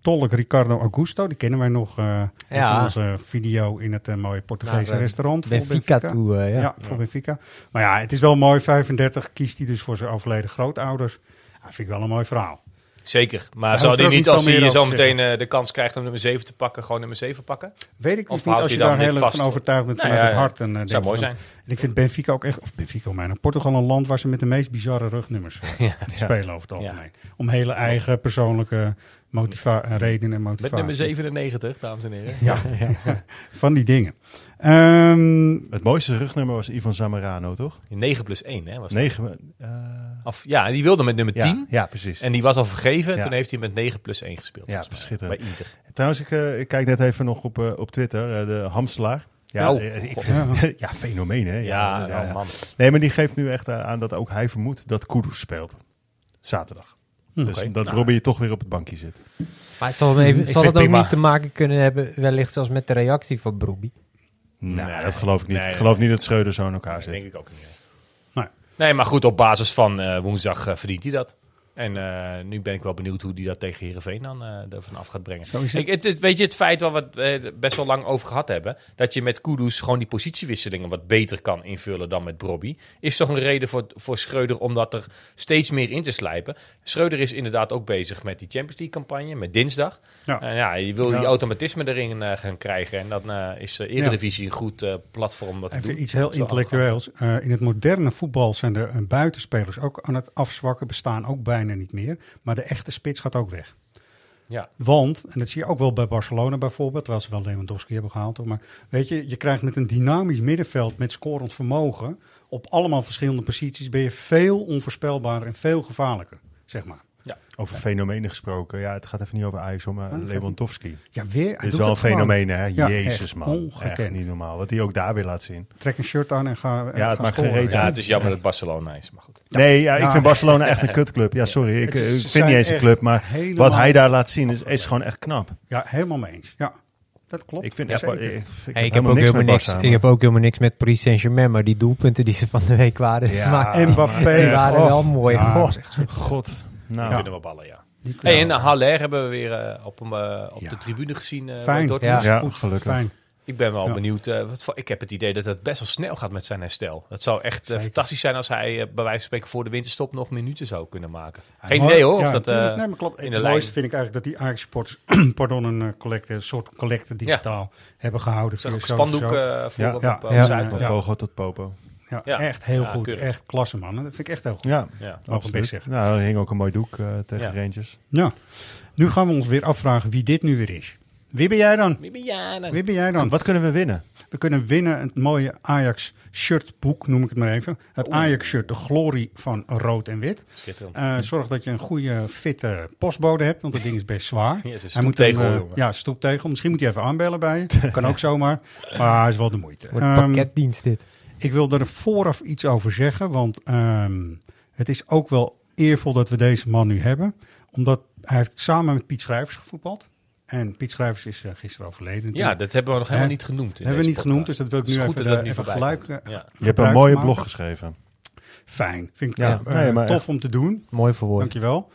tolk Ricardo Augusto. Die kennen wij nog uh, ja. van onze video in het uh, mooie Portugese Naar, restaurant. Benfica, Benfica. toe, ja. ja. voor Benfica. Maar ja, het is wel mooi. 35 kiest hij dus voor zijn overleden grootouders. Dat vind ik wel een mooi verhaal. Zeker, maar zou hij niet als hij zo meteen uh, de kans krijgt om nummer 7 te pakken, gewoon nummer 7 pakken? Weet ik of niet, als je daar heel van overtuigd bent nou, vanuit ja, het hart. En, uh, zou mooi van, zijn. En ik vind Benfica ook echt, of Benfica, mijn Portugal een land waar ze met de meest bizarre rugnummers [laughs] ja, spelen over het algemeen. Om hele eigen persoonlijke motiva redenen en motivatie. Met nummer 97, dames en heren. ja, [laughs] van die dingen. Um, het mooiste rugnummer was Ivan Zamorano, toch? 9 plus 1, hè? Was 9, uh, of, ja, die wilde met nummer 10. Ja, ja, precies. En die was al vergeven. Ja. Toen heeft hij met 9 plus 1 gespeeld. Ja, schitterend. Bij Inter. Trouwens, ik, uh, ik, kijk net even nog op, uh, op Twitter. de Hamstelaar. Ja, oh, ik vind, [laughs] ja, fenomeen, hè? Ja, ja, ja, man. Nee, maar die geeft nu echt aan dat ook hij vermoedt dat Kudus speelt. Zaterdag. Dus Oké. dat Nou. Robbie toch weer op het bankje zit. Maar het zal, even, zal het ook prima. niet te maken kunnen hebben, wellicht zelfs met de reactie van Brobbey? Nee, dat geloof ik niet. nee, ik geloof niet dat Schreuder zo in elkaar Dat zit. denk ik ook niet. Nee. Nee, maar goed, op basis van eh, woensdag eh, verdient hij dat. En eh, nu ben ik wel benieuwd hoe hij dat tegen Heerenveen dan eh ervan af gaat brengen. Zo is het. Ik, het, is- weet je, het feit waar we het eh, best wel lang over gehad hebben... dat je met Kudus gewoon die positiewisselingen wat beter kan invullen dan met Brobby... is toch een reden voor, voor Schreuder om dat er steeds meer in te slijpen. Schreuder is inderdaad ook bezig met die Champions League campagne, met dinsdag. Ja. Ja, je wil Ja. die automatisme erin gaan krijgen. En dan is de Eredivisie een goed platform om dat te doen. Even iets heel intellectueels. In het moderne voetbal zijn er buitenspelers ook aan het afzwakken, bestaan ook bijna niet meer. Maar de echte spits gaat ook weg. Ja. Want, en dat zie je ook wel bij Barcelona bijvoorbeeld, terwijl ze wel Lewandowski hebben gehaald. Maar weet je, je krijgt met een dynamisch middenveld met scorend vermogen op allemaal verschillende posities ben je veel onvoorspelbaarder en veel gevaarlijker, zeg maar. Ja. Over fenomenen gesproken. Ja, het gaat even niet over Ajax, hoor, maar Oh, Lewandowski. Ja, weer. hij Dit is doet wel een fenomeen, hè? Ja, Jezus, echt man. ongekend. Echt niet normaal. Wat hij ook daar weer laat zien. Trek een shirt aan en ga. Ja, het maakt geen reet Ja, het is jammer dat Barcelona is, maar goed. Nee, ja, ik Ja. vind Barcelona echt een [laughs] kutclub. Ja, sorry. Ik, is- vind niet eens een club, maar wat hij daar laat zien is, is gewoon echt knap. Ja, helemaal mee eens. Ja, dat klopt. Ik vind Ja, echt, ik, Hey, heb ik, heb helemaal ook niks helemaal met niks, ik heb ook helemaal niks met Paris Saint-Germain, maar die doelpunten die ze van de week waren Ja, gemaakt, Mbappé, die waren oh. wel mooi. Ja, Oh. God. Nou, Die kunnen we ballen, ja. Hey, en uh, Haller hebben we weer eh, op, hem, eh, op Ja. de tribune gezien. eh, Fijn. Ja. ja, goed, gelukkig. Fijn. Ik ben wel Ja. benieuwd. eh, wat voor, ik heb het idee dat het best wel snel gaat met zijn herstel. Het zou echt eh, fantastisch zijn als hij eh, bij wijze van spreken voor de winterstop nog minuten zou kunnen maken. Ja, Geen mooi- idee hoor. ja, of dat, natuurlijk. eh, nee, maar klopt. in Het de mooiste vind ik eigenlijk dat die Ajax Sports, [clears throat] pardon, een eh, collecte, een soort collecte digitaal hebben gehouden. Social- spandoek eh, voor Ja. op, Ja. op, op Ja. Zuid. Van Ja. Pogo tot Popo. Ja, Ja. echt heel Ja, goed. keurig. Echt klasse, man. Dat vind ik echt heel goed. Ja, Ja. Absoluut. best zeggen. Nou, er hing ook een mooi doek eh, tegen Ja. Rangers. Ja. Nu gaan we ons weer afvragen wie dit nu weer is. Wie ben jij dan? Wie ben jij dan? Wie ben jij dan? Wat kunnen we winnen? We kunnen winnen het mooie Ajax shirtboek, noem ik het maar even. Het Ajax shirt, de glorie van rood en wit. Schitterend. Eh, zorg dat je een goede, fitte postbode hebt, want dat ding is best zwaar. [laughs] Ja, Hij moet stoeptegel, hem, eh, jongen. Ja, stoeptegel. Misschien moet hij even aanbellen bij je. Kan ook [laughs] zomaar. Maar hij is wel de moeite. Wordt Ehm, pakketdienst dit. Ik wil er vooraf iets over zeggen, want ehm, het is ook wel eervol dat we deze man nu hebben. Omdat hij heeft samen met Piet Schrijvers gevoetbald. En Piet Schrijvers is eh, gisteren overleden. Ja, dat hebben we nog helemaal niet genoemd. hebben we niet genoemd, dus dat wil ik nu even, dat gelijk, eh, Ja. Je hebt een mooie blog geschreven. Fijn, vind ik Ja, eh, nee, tof echt. om te doen. Mooi verwoord. Dankjewel.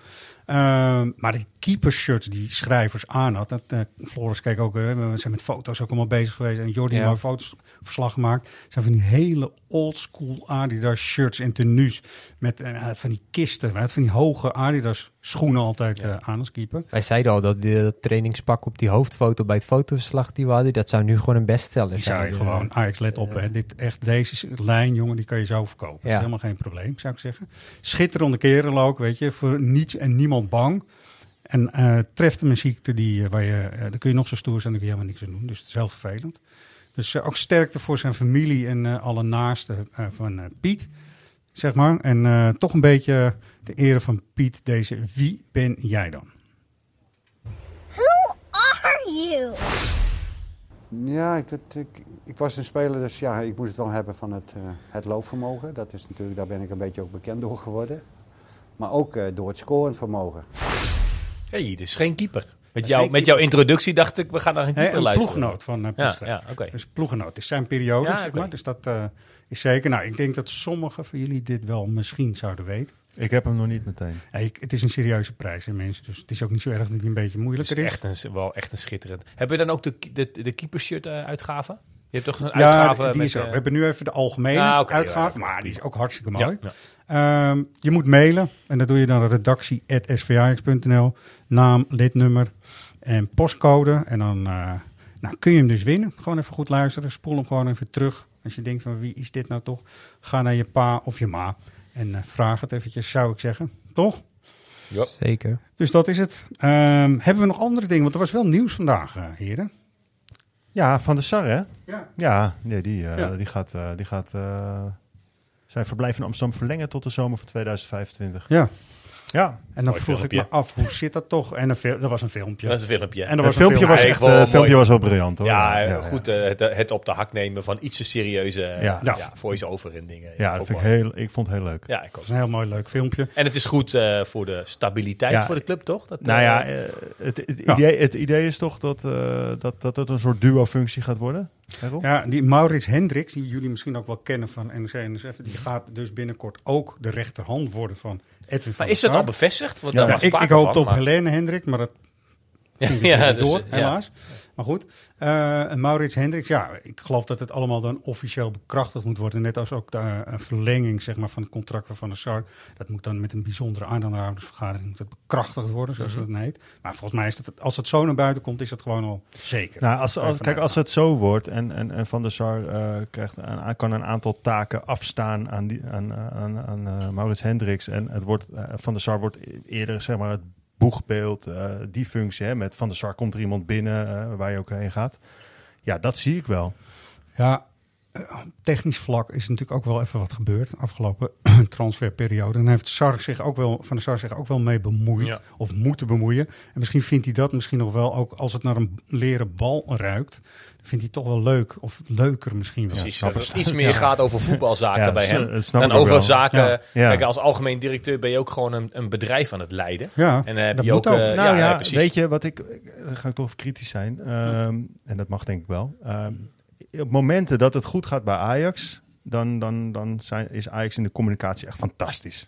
Ehm maar die keepershirts die schrijvers aan had, dat, Floris keek ook, we zijn met foto's ook allemaal bezig geweest en Jordi Ja. foto's verslag gemaakt. zijn van die hele oldschool Adidas shirts en tenues met eh, van die kisten, had van die hoge Adidas schoenen altijd eh, aan als keeper. Wij zeiden al dat dat trainingspak op die hoofdfoto bij het fotoverslag die we hadden, dat zou nu gewoon een bestseller Die zijn. zou je gewoon, Ajax let op, hè, dit, echt, deze lijn jongen, die kan je zo verkopen. Dat is helemaal geen probleem, zou ik zeggen. Schitterende kerel ook, weet je, voor niets en niemand bang. En eh, treft hem een ziekte die, waar je, eh, daar kun je nog zo stoer zijn, daar kun je helemaal niks aan doen. Dus het is heel vervelend. Dus eh, ook sterkte voor zijn familie en eh, alle naasten eh, van Piet, zeg maar. En eh, toch een beetje de ere van Piet, deze wie ben jij dan? Who are you? Ja, ik, ik, ik was een speler, dus ja, ik moest het wel hebben van het, eh, het loopvermogen. Dat is natuurlijk, daar ben ik een beetje ook bekend door geworden. Maar ook eh, door het scorend vermogen. hey, dit is geen keeper. Met, jou, met jouw introductie dacht ik, we gaan naar een Hey, keeper een luisteren. ploeggenoot van uh, Ja, ja, oké. Dus ploeggenoot is zijn periode, Ja, zeg maar. Dus dat eh, is zeker. Nou, ik denk dat sommigen van jullie dit wel misschien zouden weten. Ik heb hem nog niet meteen. Ik- het is een serieuze prijs, hè, mensen. Dus het is ook niet zo erg dat hij een beetje Het moeilijker is is. echt een, wel echt een schitterend. Hebben we dan ook de, de, de keepershirt eh, uitgave? Je hebt toch een Ja, uitgave die met... is er. We hebben nu even de algemene Ah, uitgave, ja, maar die is ook hartstikke Ja, mooi. Ehm, je moet mailen en dat doe je dan redactie.svax.nl. Naam, lidnummer en postcode. En dan eh, nou, kun je hem dus winnen. Gewoon even goed luisteren. Spoel hem gewoon even terug. Als je denkt van wie is dit nou toch? Ga naar je pa of je ma en eh, vraag het eventjes, zou ik zeggen. Toch? Ja. Zeker. Dus dat is het. Ehm, hebben we nog andere dingen? Want er was wel nieuws vandaag, eh, heren. Ja, Van de Sar, hè? Ja. Ja, nee, die, eh, Ja. die gaat, eh, die gaat eh, zijn verblijf in Amsterdam verlengen tot de zomer van 2025. Ja. Ja. En dan Mooi vroeg ik filmpje. me af, hoe zit dat toch? En een dat was een filmpje. Dat is een filmpje. En er Het was filmpje een was film- echt, wel eh, mooi. filmpje was wel briljant hoor. Ja, ja, eh, ja. goed, eh, het, het op de hak nemen van iets te serieuze Ja. voice-over en dingen. Ja, dat vind ik, heel, ik vond het heel leuk. Ja, ik ook. Dat is een heel mooi leuk filmpje. En het is goed eh, voor de stabiliteit Ja. voor de club, toch? Dat, Nou ja, het, het, Ja. Idee, het idee is toch dat, eh, dat, dat het een soort duo-functie gaat worden? Ja, die Maurits Hendricks, die jullie misschien ook wel kennen van en NSF, die gaat dus binnenkort ook de rechterhand worden van Edwin van maar is dat al bevestigd? Want Ja, daar was ik, ik hoopte op maar- Helene Hendrik, maar dat Ja, ging dus door, ja. helaas. Maar goed, eh, Maurits Hendricks, ja, ik geloof dat het allemaal dan officieel bekrachtigd moet worden. Net als ook de eh, verlenging zeg maar, van het contract van Van der Sar. Dat moet dan met een bijzondere aandeelhoudersvergadering moet dat bekrachtigd worden, zoals Mhm. dat heet. Maar volgens mij is dat, als het zo naar buiten komt, is dat gewoon al zeker. Nou, als, kijk, als het zo wordt en, en, en Van der Sar eh, krijgt een, kan een aantal taken afstaan aan, die, aan, aan, aan Maurits Hendricks en het wordt, Van der Sar wordt eerder zeg maar, het boegbeeld, eh, die functie, hè, met Van der Sar komt er iemand binnen eh, waar je ook heen gaat. Ja, dat zie ik wel. Ja, eh, technisch vlak is natuurlijk ook wel even wat gebeurd de afgelopen [clears throat] transferperiode. En heeft Sar zich ook wel, Van der Sar zich ook wel mee bemoeid, Ja. of moeten bemoeien. En misschien vindt hij dat misschien nog wel, ook als het naar een leren bal ruikt, vindt hij toch wel leuk, of leuker misschien wel. Precies, het iets meer Ja. gaat over voetbalzaken Ja, bij hem. Dan ook over wel. zaken. Ja. Ja. Kijk, als algemeen directeur ben je ook gewoon een, een bedrijf aan het leiden. Ja, en dan heb dat je moet ook. ook. nou ja, precies. weet je wat ik, dan ga ik toch even kritisch zijn. Ehm, En dat mag denk ik wel. Ehm, op momenten dat het goed gaat bij Ajax, dan, dan, dan zijn, is Ajax in de communicatie echt fantastisch.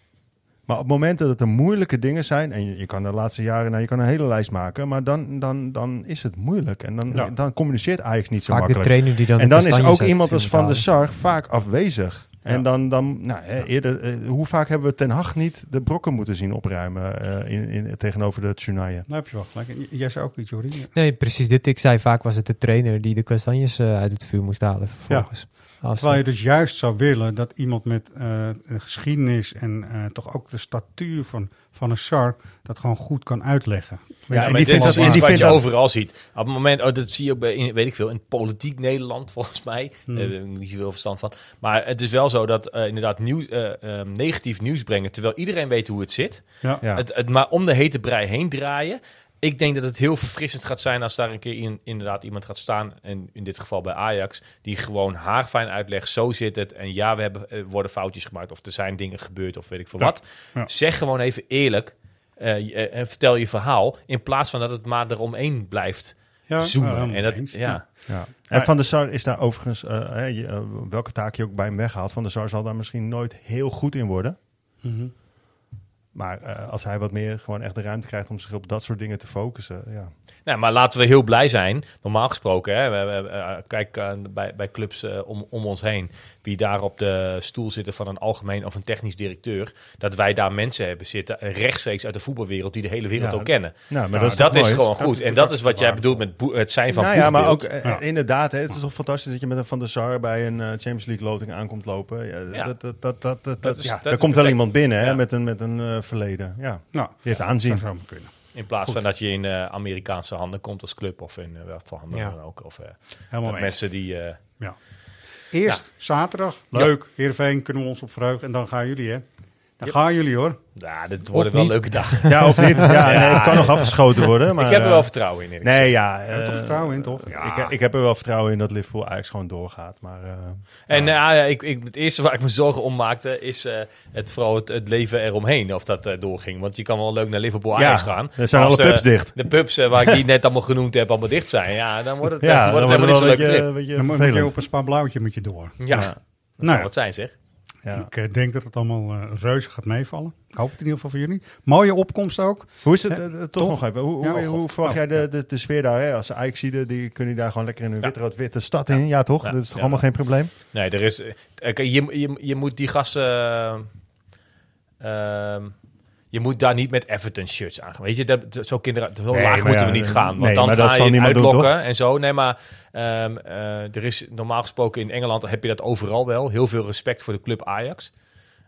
Maar op momenten dat er moeilijke dingen zijn, en je, je kan de laatste jaren, nou, je kan een hele lijst maken, maar dan, dan, dan is het moeilijk. En dan, Ja. dan communiceert Ajax niet zo Vaak de makkelijk. trainer die dan en dan is ook iemand als Van der. Sar vaak afwezig. En Ja. dan, dan nou, hè, eerder, eh, hoe vaak hebben we Ten Hag niet de brokken moeten zien opruimen eh, in, in, tegenover de Tsunaye? Nou heb je wel gelijk. En j- Jij zei ook iets, Jordi. Nee, precies dit. Ik zei vaak was het de trainer die de kastanjes eh, uit het vuur moest halen vervolgens. Als- Terwijl je dus juist zou willen dat iemand met eh, geschiedenis en eh, toch ook de statuur van, van een SAR dat gewoon goed kan uitleggen. Ja, Ja, en maar die vindt dat- iets die wat vindt je dat- overal ziet. Op het moment, oh, dat zie je ook bij, in, weet ik veel, in politiek Nederland [laughs] volgens mij. Hmm. Daar heb ik niet zoveel verstand van. Maar het is wel zo dat eh, inderdaad nieuw, eh, eh, negatief nieuws brengen, terwijl iedereen weet hoe het zit. Ja. Ja. Het, het maar om de hete brei heen draaien. Ik denk dat het heel verfrissend gaat zijn als daar een keer in, inderdaad iemand gaat staan. En in dit geval bij Ajax. Die gewoon haarfijn uitlegt. Zo zit het. En ja, we hebben, er worden foutjes gemaakt. Of er zijn dingen gebeurd. Of weet ik veel Ja. wat. Ja. Zeg gewoon even eerlijk. eh, eh, en vertel je verhaal. In plaats van dat het maar eromheen blijft Ja, zoomen. en dat, eens. ja. Ja. En Van der Sar is daar overigens, eh, eh, welke taak je ook bij hem weghaalt, Van der Sar zal daar misschien nooit heel goed in worden. Mhm. Maar eh, als hij wat meer gewoon echt de ruimte krijgt om zich op dat soort dingen te focussen, ja. Nou, maar laten we heel blij zijn. Normaal gesproken, hè, we, we- eh, kijk eh, bij, bij clubs eh, om, om ons heen, wie daar op de stoel zitten van een algemeen of een technisch directeur, dat wij daar mensen hebben zitten, rechtstreeks uit de voetbalwereld, die de hele wereld Ja, ook kennen. nou, maar Dus dat is gewoon Dat goed. is en dat is wat jij bedoelt met het zijn van nou ja, maar ook Ja. inderdaad, hè, het is toch fantastisch dat je met een Van der Sar bij een Champions League loting aankomt lopen. Ja, Ja. Dat, dat, dat, dat, dat, Dat is- ja, dat daar is komt wel iemand binnen hè, Ja. met een, met een verleden. Ja, Nou, die heeft dat aanzien. zou maar kunnen. In plaats Goed. van dat je in eh, Amerikaanse handen komt als club of in uh, wat voor handen Ja. dan ook. Of eh, eens. mensen die... eh, Ja. Eerst zaterdag, leuk, Heerenveen, kunnen we ons op verheugen. En dan gaan jullie, hè? Dan gaan jullie, hoor. ja, dit worden wel niet. leuke dagen. Ja, of niet? Ja, nee, het kan nog afgeschoten worden. Maar, ik heb er eh, wel vertrouwen in. eerlijk Nee, ja. Er toch eh, vertrouwen in, toch? Ja. Ik, ik heb er wel vertrouwen in dat Liverpool eigenlijk gewoon doorgaat. Maar, eh, En ja. nou ja, ik, ik, het eerste waar ik me zorgen om maakte is eh, het, vooral het, het leven eromheen, of dat eh, doorging. Want je kan wel leuk naar Liverpool Ja, Ajax gaan. er zijn alle pubs eh, dicht. De pubs eh, waar ik die net allemaal genoemd heb, allemaal dicht zijn. Ja, dan wordt het, eh, ja, wordt dan het helemaal niet wordt zo'n het leuke wel een trip. beetje, Dan moet je op een spa blauwtje moet je door. Ja, dat Nou wat zijn zeg. Ja. Ik eh, denk dat het allemaal eh, reuze gaat meevallen. Ik hoop het in ieder geval voor jullie. Mooie opkomst ook. Hoe is het, eh, toch, Toch? nog even, hoe, Ja, hoe, hoe verwacht Oh, jij de, ja. de, de sfeer daar? Hè? Als ze Ajax-zieden, die kunnen daar gewoon lekker in hun Ja. wit-rood-witte stad in. Ja, toch? Ja. Dat is toch Ja. allemaal geen probleem? Nee, er is. je, je, je moet die gasten. eh, ehm, je moet daar niet met Everton shirts aan gaan. Weet je, dat, zo, kinderen, zo Nee, laag moeten ja, we niet gaan. Want nee, dan maar ga je doen, uitlokken en zo. Nee, maar ehm, eh, er is normaal gesproken in Engeland heb je dat overal wel. Heel veel respect voor de club Ajax.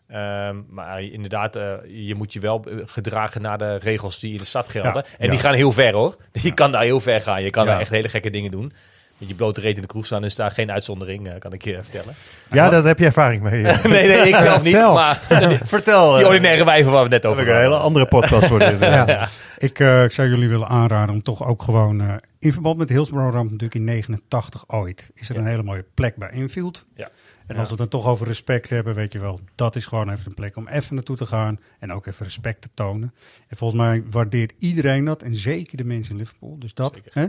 Ehm, maar inderdaad, eh, je moet je wel eh, gedragen naar de regels die in de stad gelden. Ja, en ja. die gaan heel ver hoor. [laughs] Je kan daar heel ver gaan. Je kan daar echt hele gekke dingen doen. Met je blote reet in de kroeg staan is daar geen uitzondering, eh, kan ik je vertellen. Ja, daar heb je ervaring mee. [laughs] nee, nee, ik zelf niet. Vertel. Maar [laughs] Vertel. Die eh, ordinaire wijven waar we het net over heb ik een hele andere podcast voor dit. Ja. [laughs] Ja. Ik, eh, ik zou jullie willen aanraden om toch ook gewoon... eh, in verband met de Hillsborough-ramp natuurlijk in 89 ooit... is er een hele mooie plek bij Infield. Ja. En als we het dan toch over respect hebben, weet je wel... dat is gewoon even een plek om even naartoe te gaan... en ook even respect te tonen. En volgens mij waardeert iedereen dat... en zeker de mensen in Liverpool. Dus dat, hè?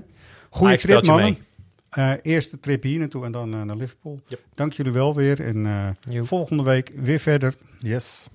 Ajax trip, je Eh, eerste trip hier naartoe en dan eh, naar Liverpool. Dank jullie wel weer. En eh, volgende week weer verder. Yes.